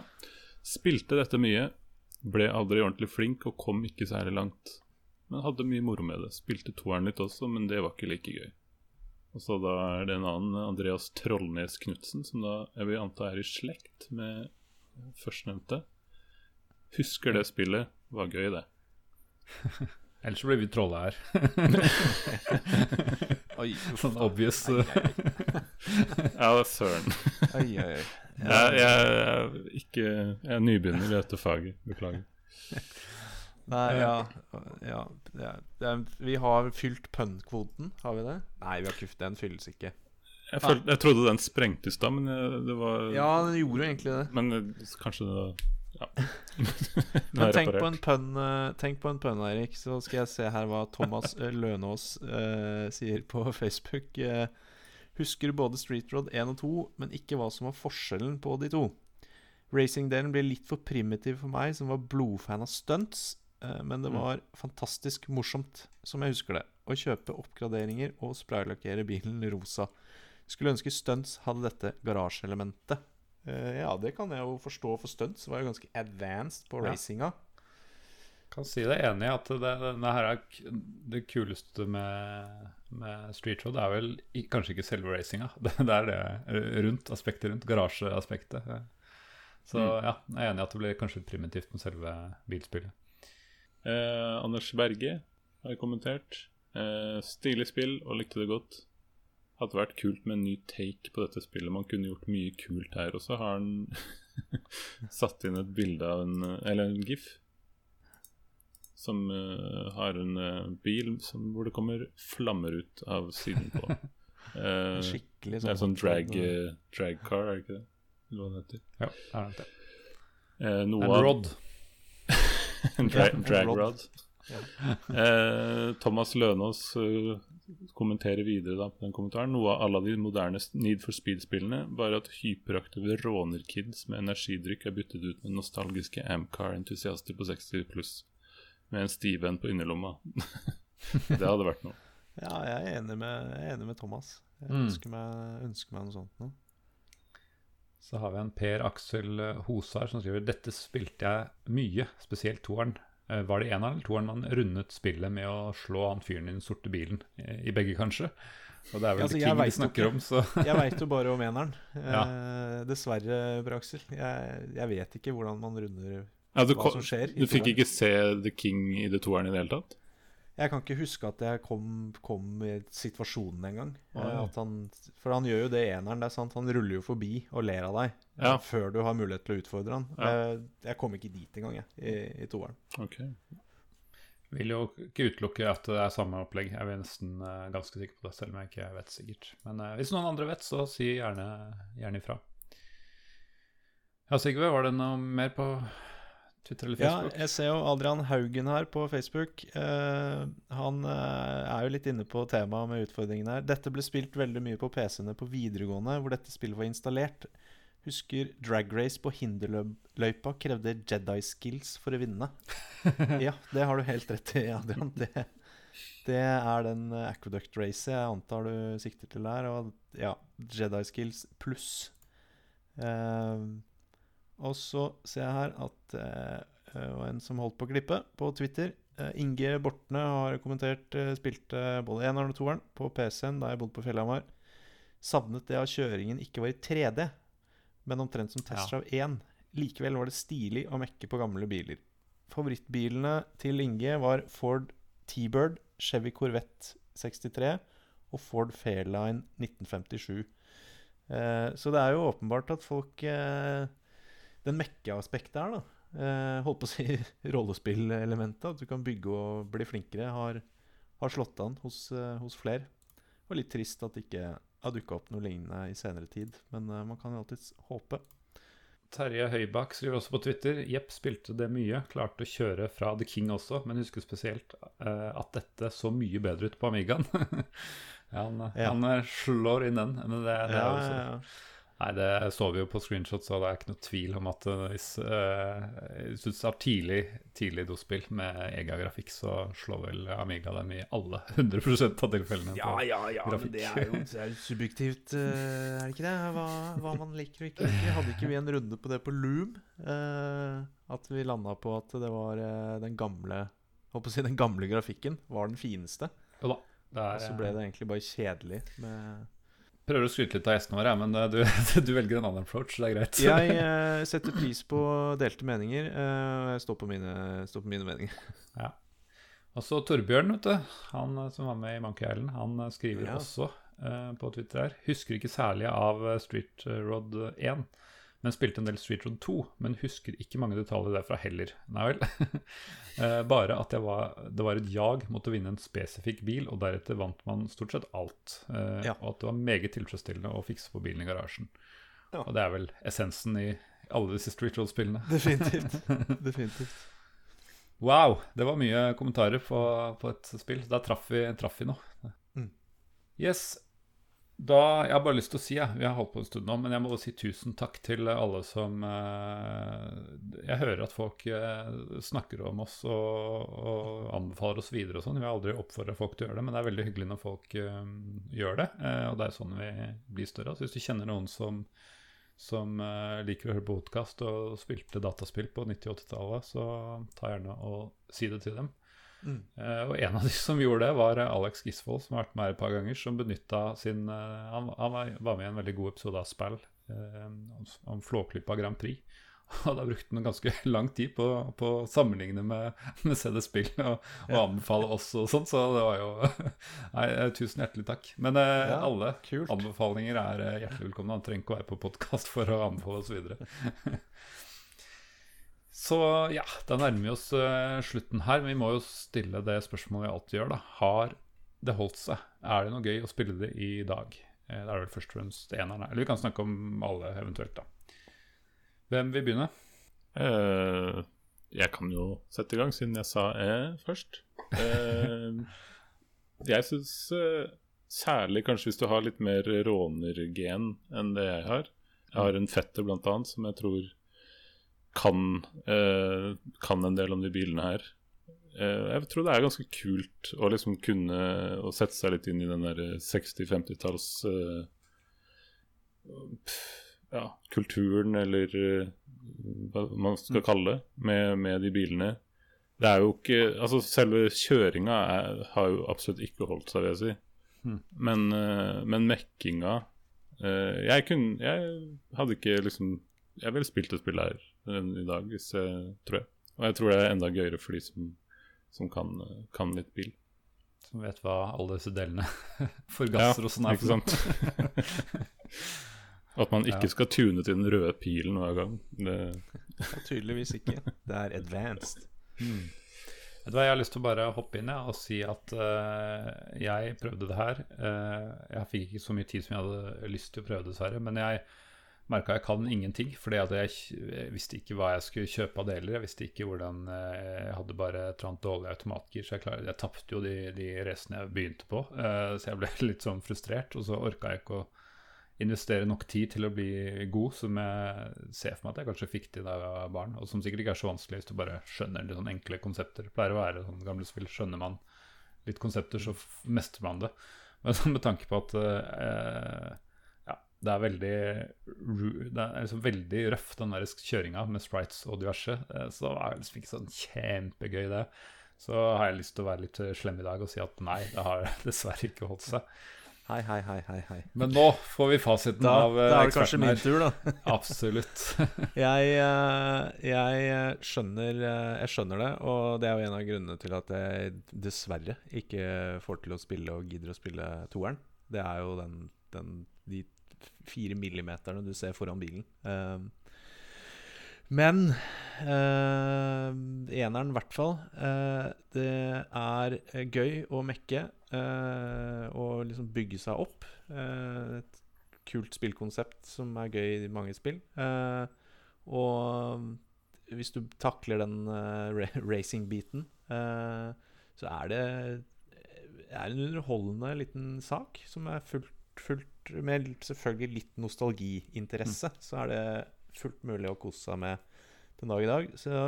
Speaker 3: Spilte dette mye, ble aldri ordentlig flink og kom ikke særlig langt. Men hadde mye moro med det. Spilte toeren litt også, men det var ikke like gøy. Og så da er det en annen, Andreas Trollnes Knutsen, som da jeg vil anta er i slekt med førstnevnte. Husker det spillet. Var gøy, det. [LAUGHS]
Speaker 2: Ellers blir vi trolla her. [LAUGHS]
Speaker 1: oi,
Speaker 2: sånn obvious. [LAUGHS]
Speaker 3: ja, søren.
Speaker 1: oi, oi, oi.
Speaker 3: Jeg, jeg, er ikke, jeg er nybegynner i dette faget. Beklager.
Speaker 1: Nei, ja, ja, ja er, Vi har fylt pønnkvoten, har vi det? Nei, vi har ikke, den fylles ikke.
Speaker 3: Jeg, følte, jeg trodde den sprengtes da, men det var
Speaker 1: Ja, den gjorde jo egentlig det.
Speaker 3: Men kanskje det var ja. [LAUGHS]
Speaker 1: Men tenk på, en pønn, uh, tenk på en pønn, Eirik. Så skal jeg se her hva Thomas uh, Lønås uh, sier på [LAUGHS] Facebook. husker både Street Road 1 og 2, men ikke hva som var forskjellen på de to. Racingdelen ble litt for primitiv for meg, som var blodfan av stunts. Men det mm. var mm. fantastisk morsomt, som jeg husker det. Å kjøpe oppgraderinger og spraylakkere bilen rosa. Skulle ønske stunts hadde dette garasjeelementet. Uh, ja, det kan jeg jo forstå, for stunts var jo ganske advanced på ja. racinga.
Speaker 2: Kan si deg enig i at det, det, her er det kuleste med, med Street Road er vel kanskje ikke selve racinga. [LAUGHS] Det, det, er det rundt, aspektet rundt, garasjeaspektet. Så mm. ja, jeg er enig i at det blir kanskje primitivt med selve bilspillet.
Speaker 3: Eh, Anders Berge har kommentert. Eh, stilig spill og likte det godt hadde vært kult med en ny take på dette spillet. Man kunne gjort mye kult her. Og så har han [LAUGHS] satt inn et bilde av en Eller en gif. Som uh, har en uh, bil som, hvor det kommer flammer ut av siden på. [LAUGHS] Uh,
Speaker 1: Skikkelig
Speaker 3: sånn, sånn drag, drag, car, er det ikke det? Hva det heter?
Speaker 2: Ja, er det.
Speaker 3: Uh,
Speaker 2: en rod. [LAUGHS]
Speaker 3: en dra drag rod. Ja. Thomas Lønås kommentere videre da på den kommentaren. Noe av alle de moderne Need for Speed-spillene, bare at hyperaktive rånerkids med energidrikk er byttet ut med nostalgiske Amcar-entusiaster på 60 pluss med en stivvenn på innerlomma. [LAUGHS] det hadde vært noe.
Speaker 1: Ja, jeg er enig med, er enig med Thomas. Jeg mm. ønsker, meg, ønsker, meg, noe sånt nå.
Speaker 2: Så har vi en Per Aksel Hosar som skriver dette spilte jeg mye, spesielt toeren. Eh, var det eneren eller toeren man rundet spillet med å slå han fyren i den sorte bilen? I begge, kanskje? Og det er vel altså, King vi snakker om, så [LAUGHS]
Speaker 1: Jeg veit jo bare om eneren. [LAUGHS] Ja. Eh, dessverre, Braksel. Jeg, jeg, vet ikke hvordan man runder ja, hva som skjer.
Speaker 3: Du fikk ikke se The King i det Toeren i det hele tatt?
Speaker 1: Jeg kan ikke huske at jeg kom, kom i situasjonen engang. Ja. For han gjør jo det eneren. Det er sant, Han ruller jo forbi og ler av deg ja. før du har mulighet til å utfordre han. Ja. Jeg, jeg, kom ikke dit engang, jeg, i, i toeren.
Speaker 3: Okay.
Speaker 2: Vil jo ikke utelukke at det er samme opplegg. Jeg er nesten uh, ganske sikker på det, selv om jeg ikke vet sikkert. Men uh, hvis noen andre vet, så si gjerne, gjerne ifra. Ja, Sigve, var det noe mer på Twitter eller Facebook?
Speaker 1: Ja, jeg ser jo Adrian Haugen her på Facebook. Uh, han uh, er jo litt inne på temaet med utfordringene her. Dette ble spilt veldig mye på PC-ene på videregående, hvor dette spillet var installert. Husker Drag Race på hinderløypa krevde Jedi skills for å vinne. [LAUGHS] ja, det har du helt rett i, Adrian. Det, det er den Aqueduct Race jeg antar du sikter til der. Og ja, Jedi skills pluss. Uh, og så ser jeg her at det uh, var en som holdt på å glippe på Twitter. Uh, Inge Bortne har kommentert uh, spilte både eneren og toeren på PC-en da jeg bodde på Fjellhamar. Savnet det at kjøringen ikke var i 3D, men omtrent som Testtrav ja. 1. Likevel var det stilig å mekke på gamle biler. Favorittbilene til Inge var Ford T-Bird, Chevy Corvette 63 og Ford Fairline 1957. Eh, så det er jo åpenbart at folk eh, den mekke-aspektet her, da. Eh, holdt på å si [LAUGHS] rollespillelementet. At du kan bygge og bli flinkere, har, har slått an hos, eh, hos flere. Og litt trist at det ikke har dukka opp noe lignende i senere tid. Men eh, man kan jo alltids håpe.
Speaker 2: Terje Høybakk skriver også på Twitter Jepp spilte det mye, klarte å kjøre fra The King også, men husker spesielt eh, at dette så mye bedre ut på Amigaen. [LAUGHS] han, ja. han, slår inn den. Men det, det ja, er også, ja, Nei, det så vi jo på screenshots, og det er ikke noe tvil om at uh, du har tidlig, tidlig dospill med egen grafikk, så slår vel Amiga dem i alle 100% av tilfellene.
Speaker 1: Ja, ja, ja, grafikk. men det er jo det er subjektivt, uh, er det ikke det? Hva, hva, man liker og ikke liker. Hadde ikke vi en runde på det på Loom? Uh, at vi landa på at det var den gamle Håper å si den gamle grafikken var den fineste.
Speaker 2: Jo da.
Speaker 1: Og så ble det egentlig bare kjedelig med
Speaker 2: prøver å skryte litt av gjestene våre, men eh, du, [LAUGHS] du, velger en annen approach. Det er greit.
Speaker 1: jeg uh, [LAUGHS] setter pris på delte meninger. og jeg står på, mine, står på mine meninger. [LAUGHS]
Speaker 2: Ja. Og så Torbjørn, vet du. Han som var med i Monkey Island, han skriver ja. også uh, på Twitter her. Husker ikke særlig av Street Rod 1 men spilte en del Street Road 2. Men husker ikke mange detaljer derfra heller. Nei vel. [LAUGHS] Eh, bare at var, det var et jag mot å vinne en spesifikk bil, og deretter vant man stort sett alt. Eh, ja. Og at det var meget tilfredsstillende å fikse på bilen i garasjen. Ja. Og det er vel essensen i alle disse Street Road-spillene. [LAUGHS]
Speaker 1: Definitivt. Definitivt.
Speaker 2: Wow! Det var mye kommentarer på, på et spill. Da traff vi, traff vi noe. Mm. Yes. Da, Jeg har bare lyst til å si, ja, vi har holdt på en stund nå, men jeg må si tusen takk til alle som eh, Jeg hører at folk eh, snakker om oss og, og anbefaler oss videre og sånn. Vi har aldri oppfordra folk til å gjøre det, men det er veldig hyggelig når folk eh, gjør det. Eh, og det er sånn vi blir større. Så hvis du kjenner noen som, som eh, liker å høre podkast og spilte dataspill på 90- 80-tallet, så ta gjerne og si det til dem. Mm. Uh, og en av de som gjorde det, var Alex Gisvold, som har vært med her et par ganger. Som benytta sin uh, han, han, var med i en veldig god episode av Spell uh, om Flåklypa Grand Prix. [LAUGHS] Og da brukte han ganske lang tid på, på å sammenligne med, med CD-spill og, og anbefale oss og sånn, så det var jo [LAUGHS] Nei, tusen hjertelig takk. Men ja, alle kult. anbefalinger er hjertelig velkomne. Han trenger ikke å være på podkast for å anbefale oss videre. [LAUGHS] Så ja, da nærmer vi oss uh, slutten her. Men vi må jo stille det spørsmålet vi alltid gjør. da Har det holdt seg? Er det noe gøy å spille det i dag? Eh, det er vel først og fremst eneren. Eller vi kan snakke om alle eventuelt, da. Hvem vil begynne?
Speaker 3: Uh, jeg kan jo sette i gang, siden jeg sa eh først. Uh, jeg syns særlig kanskje hvis du har litt mer rånergen enn det jeg har. Jeg har en fetter blant annet som jeg tror kan, eh, kan, en del om de bilene her. Eh, jeg tror det er ganske kult å liksom kunne å sette seg litt inn i den der 60-50-talls eh, ja, kulturen, eller hva man skal mm. kalle det, med, med, de bilene. Det er jo ikke Altså, selve kjøringa har jo absolutt ikke holdt seg, vil jeg si. Mm. Men, men mekkinga jeg, kunne, jeg hadde ikke liksom Jeg ville spilt et spill her i dag, hvis jeg, tror jeg. Og jeg tror det er enda gøyere for de som, som kan, kan, litt bil.
Speaker 2: som vet hva alle disse delene [LAUGHS] forgasser ja, og sånn er.
Speaker 3: Ikke sant? [LAUGHS] At man ikke ja. skal tune til den røde pilen hver gang. Det...
Speaker 1: tydeligvis ikke. Det er advanced. Mm.
Speaker 2: Jeg har lyst til å bare hoppe inn ja, og si at uh, jeg prøvde det her. Uh, jeg fikk ikke så mye tid som jeg hadde lyst til å prøve, dessverre. Men jeg merka jeg kan ingenting. Fordi jeg, jeg, visste ikke hva jeg skulle kjøpe av deler. Jeg visste ikke hvordan uh, Jeg hadde bare trant dårlig automatgir, så jeg, klar, jeg tapte jo de, de racene jeg begynte på. så jeg ble [LAUGHS] litt sånn frustrert, og så orka jeg ikke å investere nok tid til å bli god, som jeg ser for meg at jeg kanskje fikk til da jeg var barn. Og som sikkert ikke er så vanskelig hvis du bare skjønner litt sånn enkle konsepter. Det pleier å være sånn gamle spill. Skjønner man litt konsepter, så mestrer man det. Men [LAUGHS] med tanke på at eh, det er veldig Det er liksom veldig røff, den der kjøringa med sprites og diverse. Eh, så det er liksom ikke sånn kjempegøy, det. Så har jeg lyst til å være litt slem i dag og si at nei, det har [LAUGHS] dessverre ikke holdt seg.
Speaker 1: Hei, hei, hei, hei, hei.
Speaker 2: Men nå får vi fasiten
Speaker 1: da,
Speaker 2: av eksperten her. Da
Speaker 1: er det kanskje min tur, da. [LAUGHS]
Speaker 2: Absolutt. [LAUGHS]
Speaker 1: jeg, eh, jeg, skjønner, eh, jeg skjønner det, og det er jo en av grunnene til at jeg dessverre ikke får til å spille og gidder å spille toeren. Det er jo den, den, de fire millimeterne du ser foran bilen. Um, men uh, eneren, i hvert fall. Uh, det er gøy å mekke uh, og liksom bygge seg opp. et kult spillkonsept som er gøy i mange spill. og hvis du takler den racing-biten, så er det er en underholdende liten sak som er fullt, fullt Med selvfølgelig litt nostalgiinteresse, mm. så er det fullt mulig å kose seg med den dag i dag. Så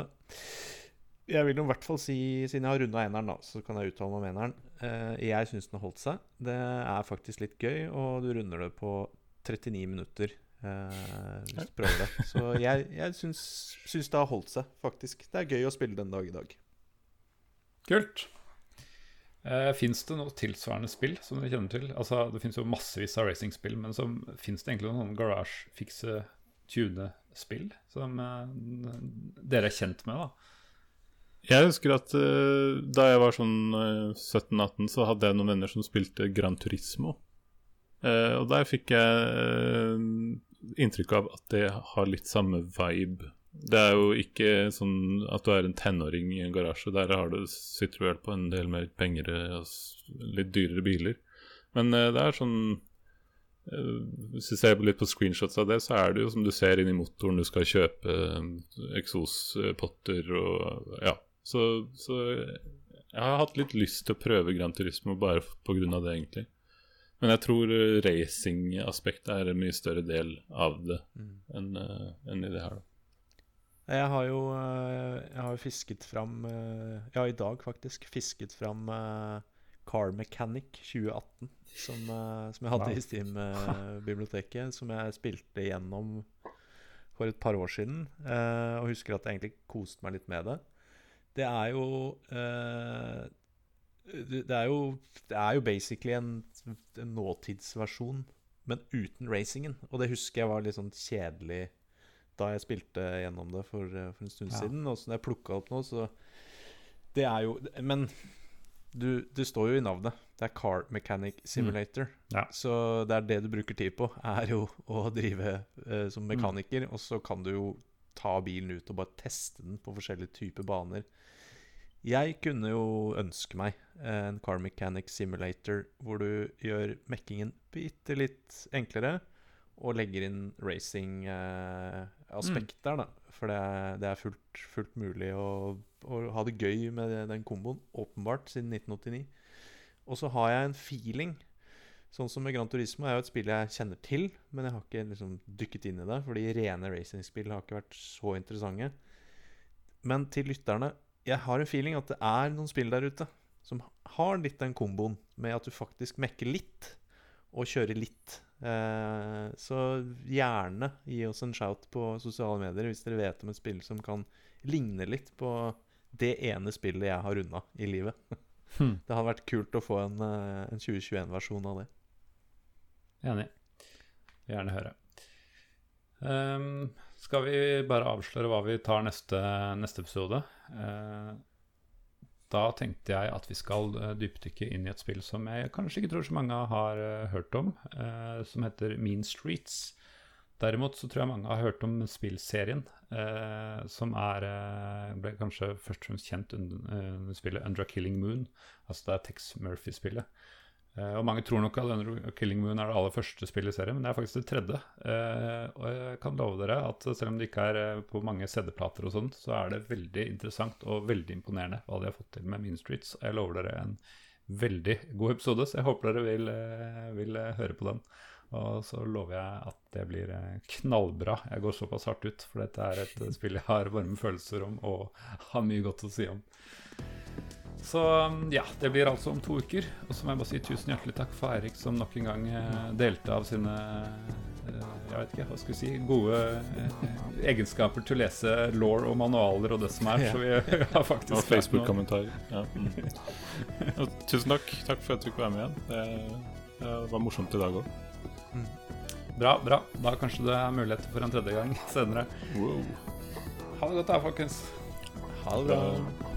Speaker 1: jeg vil i hvert fall si, siden jeg har runda eneren, da, så kan jeg uttale meg om eneren. Eh, jeg syns den har holdt seg. Det er faktisk litt gøy, og du runder det på 39 minutter eh, hvis du prøver det. Så jeg, jeg syns, syns, det har holdt seg, faktisk. Det er gøy å spille den dag i dag.
Speaker 2: Kult. Eh, fins det noe tilsvarende spill som dere kjenner til? Altså, Det fins jo massevis av racingspill, men fins det egentlig noen garage-fikse tune-spill som uh, dere er kjent med, da?
Speaker 3: Jeg husker at uh, da jeg var sånn uh, eh, 17-18, så hadde jeg noen venner som spilte Gran Turismo. og der fikk jeg inntrykk av at det har litt samme vibe. Det er jo ikke sånn at du er en tenåring i en garasje. Der har du, sitter du vel på en del mer penger og litt dyrere biler. Men det er sånn Eh, hvis du ser litt på screenshots av det, så er det jo som du ser inni motoren, du skal kjøpe eh, eksospotter og ja. Så, så, jeg har hatt litt lyst til å prøve Grand Turismo bare pga. det, egentlig. Men jeg tror eh, racingaspektet er en mye større del av det mm. enn en i det her. da.
Speaker 1: Jeg har jo jeg har fisket fram Ja, i dag faktisk fisket fram Car Mechanic 2018 som, som jeg hadde wow. i Steam-biblioteket. som jeg spilte gjennom for et par år siden. Og husker at jeg egentlig koste meg litt med det. Det er jo det, er jo Det er jo basically en, en, nåtidsversjon, men uten racingen. Og det husker jeg var litt sånn kjedelig da jeg spilte gjennom det for, for en stund ja. siden. Og så når jeg plukka opp nå, så Det er jo Men du, du, står jo i navnet. Det er Car Mechanic Simulator. Mm. Ja. Så det er det du bruker tid på, er jo [LAUGHS] å drive uh, som mm. mekaniker. Mm. Og så kan du jo ta bilen ut og bare teste den på forskjellige typer baner. Jeg kunne jo ønske meg en Car Mechanic Simulator hvor du gjør mekkingen bitte litt enklere og legger inn racing-aspekt uh, der, da. For det det er fullt, fullt, mulig å, å, ha det gøy med den komboen, åpenbart, siden 1989. Og så har jeg en feeling Sånn som med Gran Turismo er jo et spill jeg kjenner til, men jeg har ikke liksom dykket inn i det, fordi rene racingspill har ikke vært så interessante. Men til lytterne Jeg har en feeling at det er noen spill der ute som har litt den komboen med at du faktisk mekker litt og kjører litt. Eh, så gjerne gi oss en shout på sosiale medier hvis dere vet om et spill som kan ligne litt på det ene spillet jeg har runda i livet. [LAUGHS] Hmm. Det hadde vært kult å få en, eh, en 2021-versjon av det.
Speaker 2: Enig. Gjerne høre. Um, skal vi bare avsløre hva vi tar neste, neste episode? Uh, da tenkte jeg at vi skal uh, dypdykke inn i et spill som jeg kanskje ikke tror så mange har uh, hørt om, uh, som heter Mean Streets. Derimot så tror jeg mange har hørt om spillserien, som er ble kanskje først og fremst kjent under spillet Undra Killing Moon. Altså det er Tex Murphy-spillet. Uh, og Mange tror nok at Killing Moon er det aller første spillet i serien, men det er faktisk det tredje. Uh, og jeg kan love dere at selv om det ikke er uh, på mange CD-plater, og sånt, så er det veldig interessant og veldig imponerende hva de har fått til med Mean Streets. Jeg lover dere en veldig god episode, så jeg håper dere vil, vil høre på den. Og så lover jeg at det blir knallbra. Jeg går såpass hardt ut, for dette er et spill jeg har varme følelser om og har mye godt å si om. Så um, ja, det blir altså om to uker. Og så må jeg bare si tusen hjertelig takk for Eirik som nok en gang eh, delte av sine eh, jeg vet ikke, hva skal vi si gode eh, egenskaper til å lese law og manualer og det som er. Så vi [LAUGHS] [LAUGHS] har faktisk
Speaker 3: Og Facebook-kommentarer. Ja. Mm. tusen takk. Takk for at du fikk være med igjen. Det, det var morsomt i dag òg.
Speaker 2: Mm. Bra, bra. Da kanskje det er muligheter for en tredje gang [LAUGHS] senere.
Speaker 3: Wow.
Speaker 2: Ha det godt da, folkens.
Speaker 1: Ha det bra.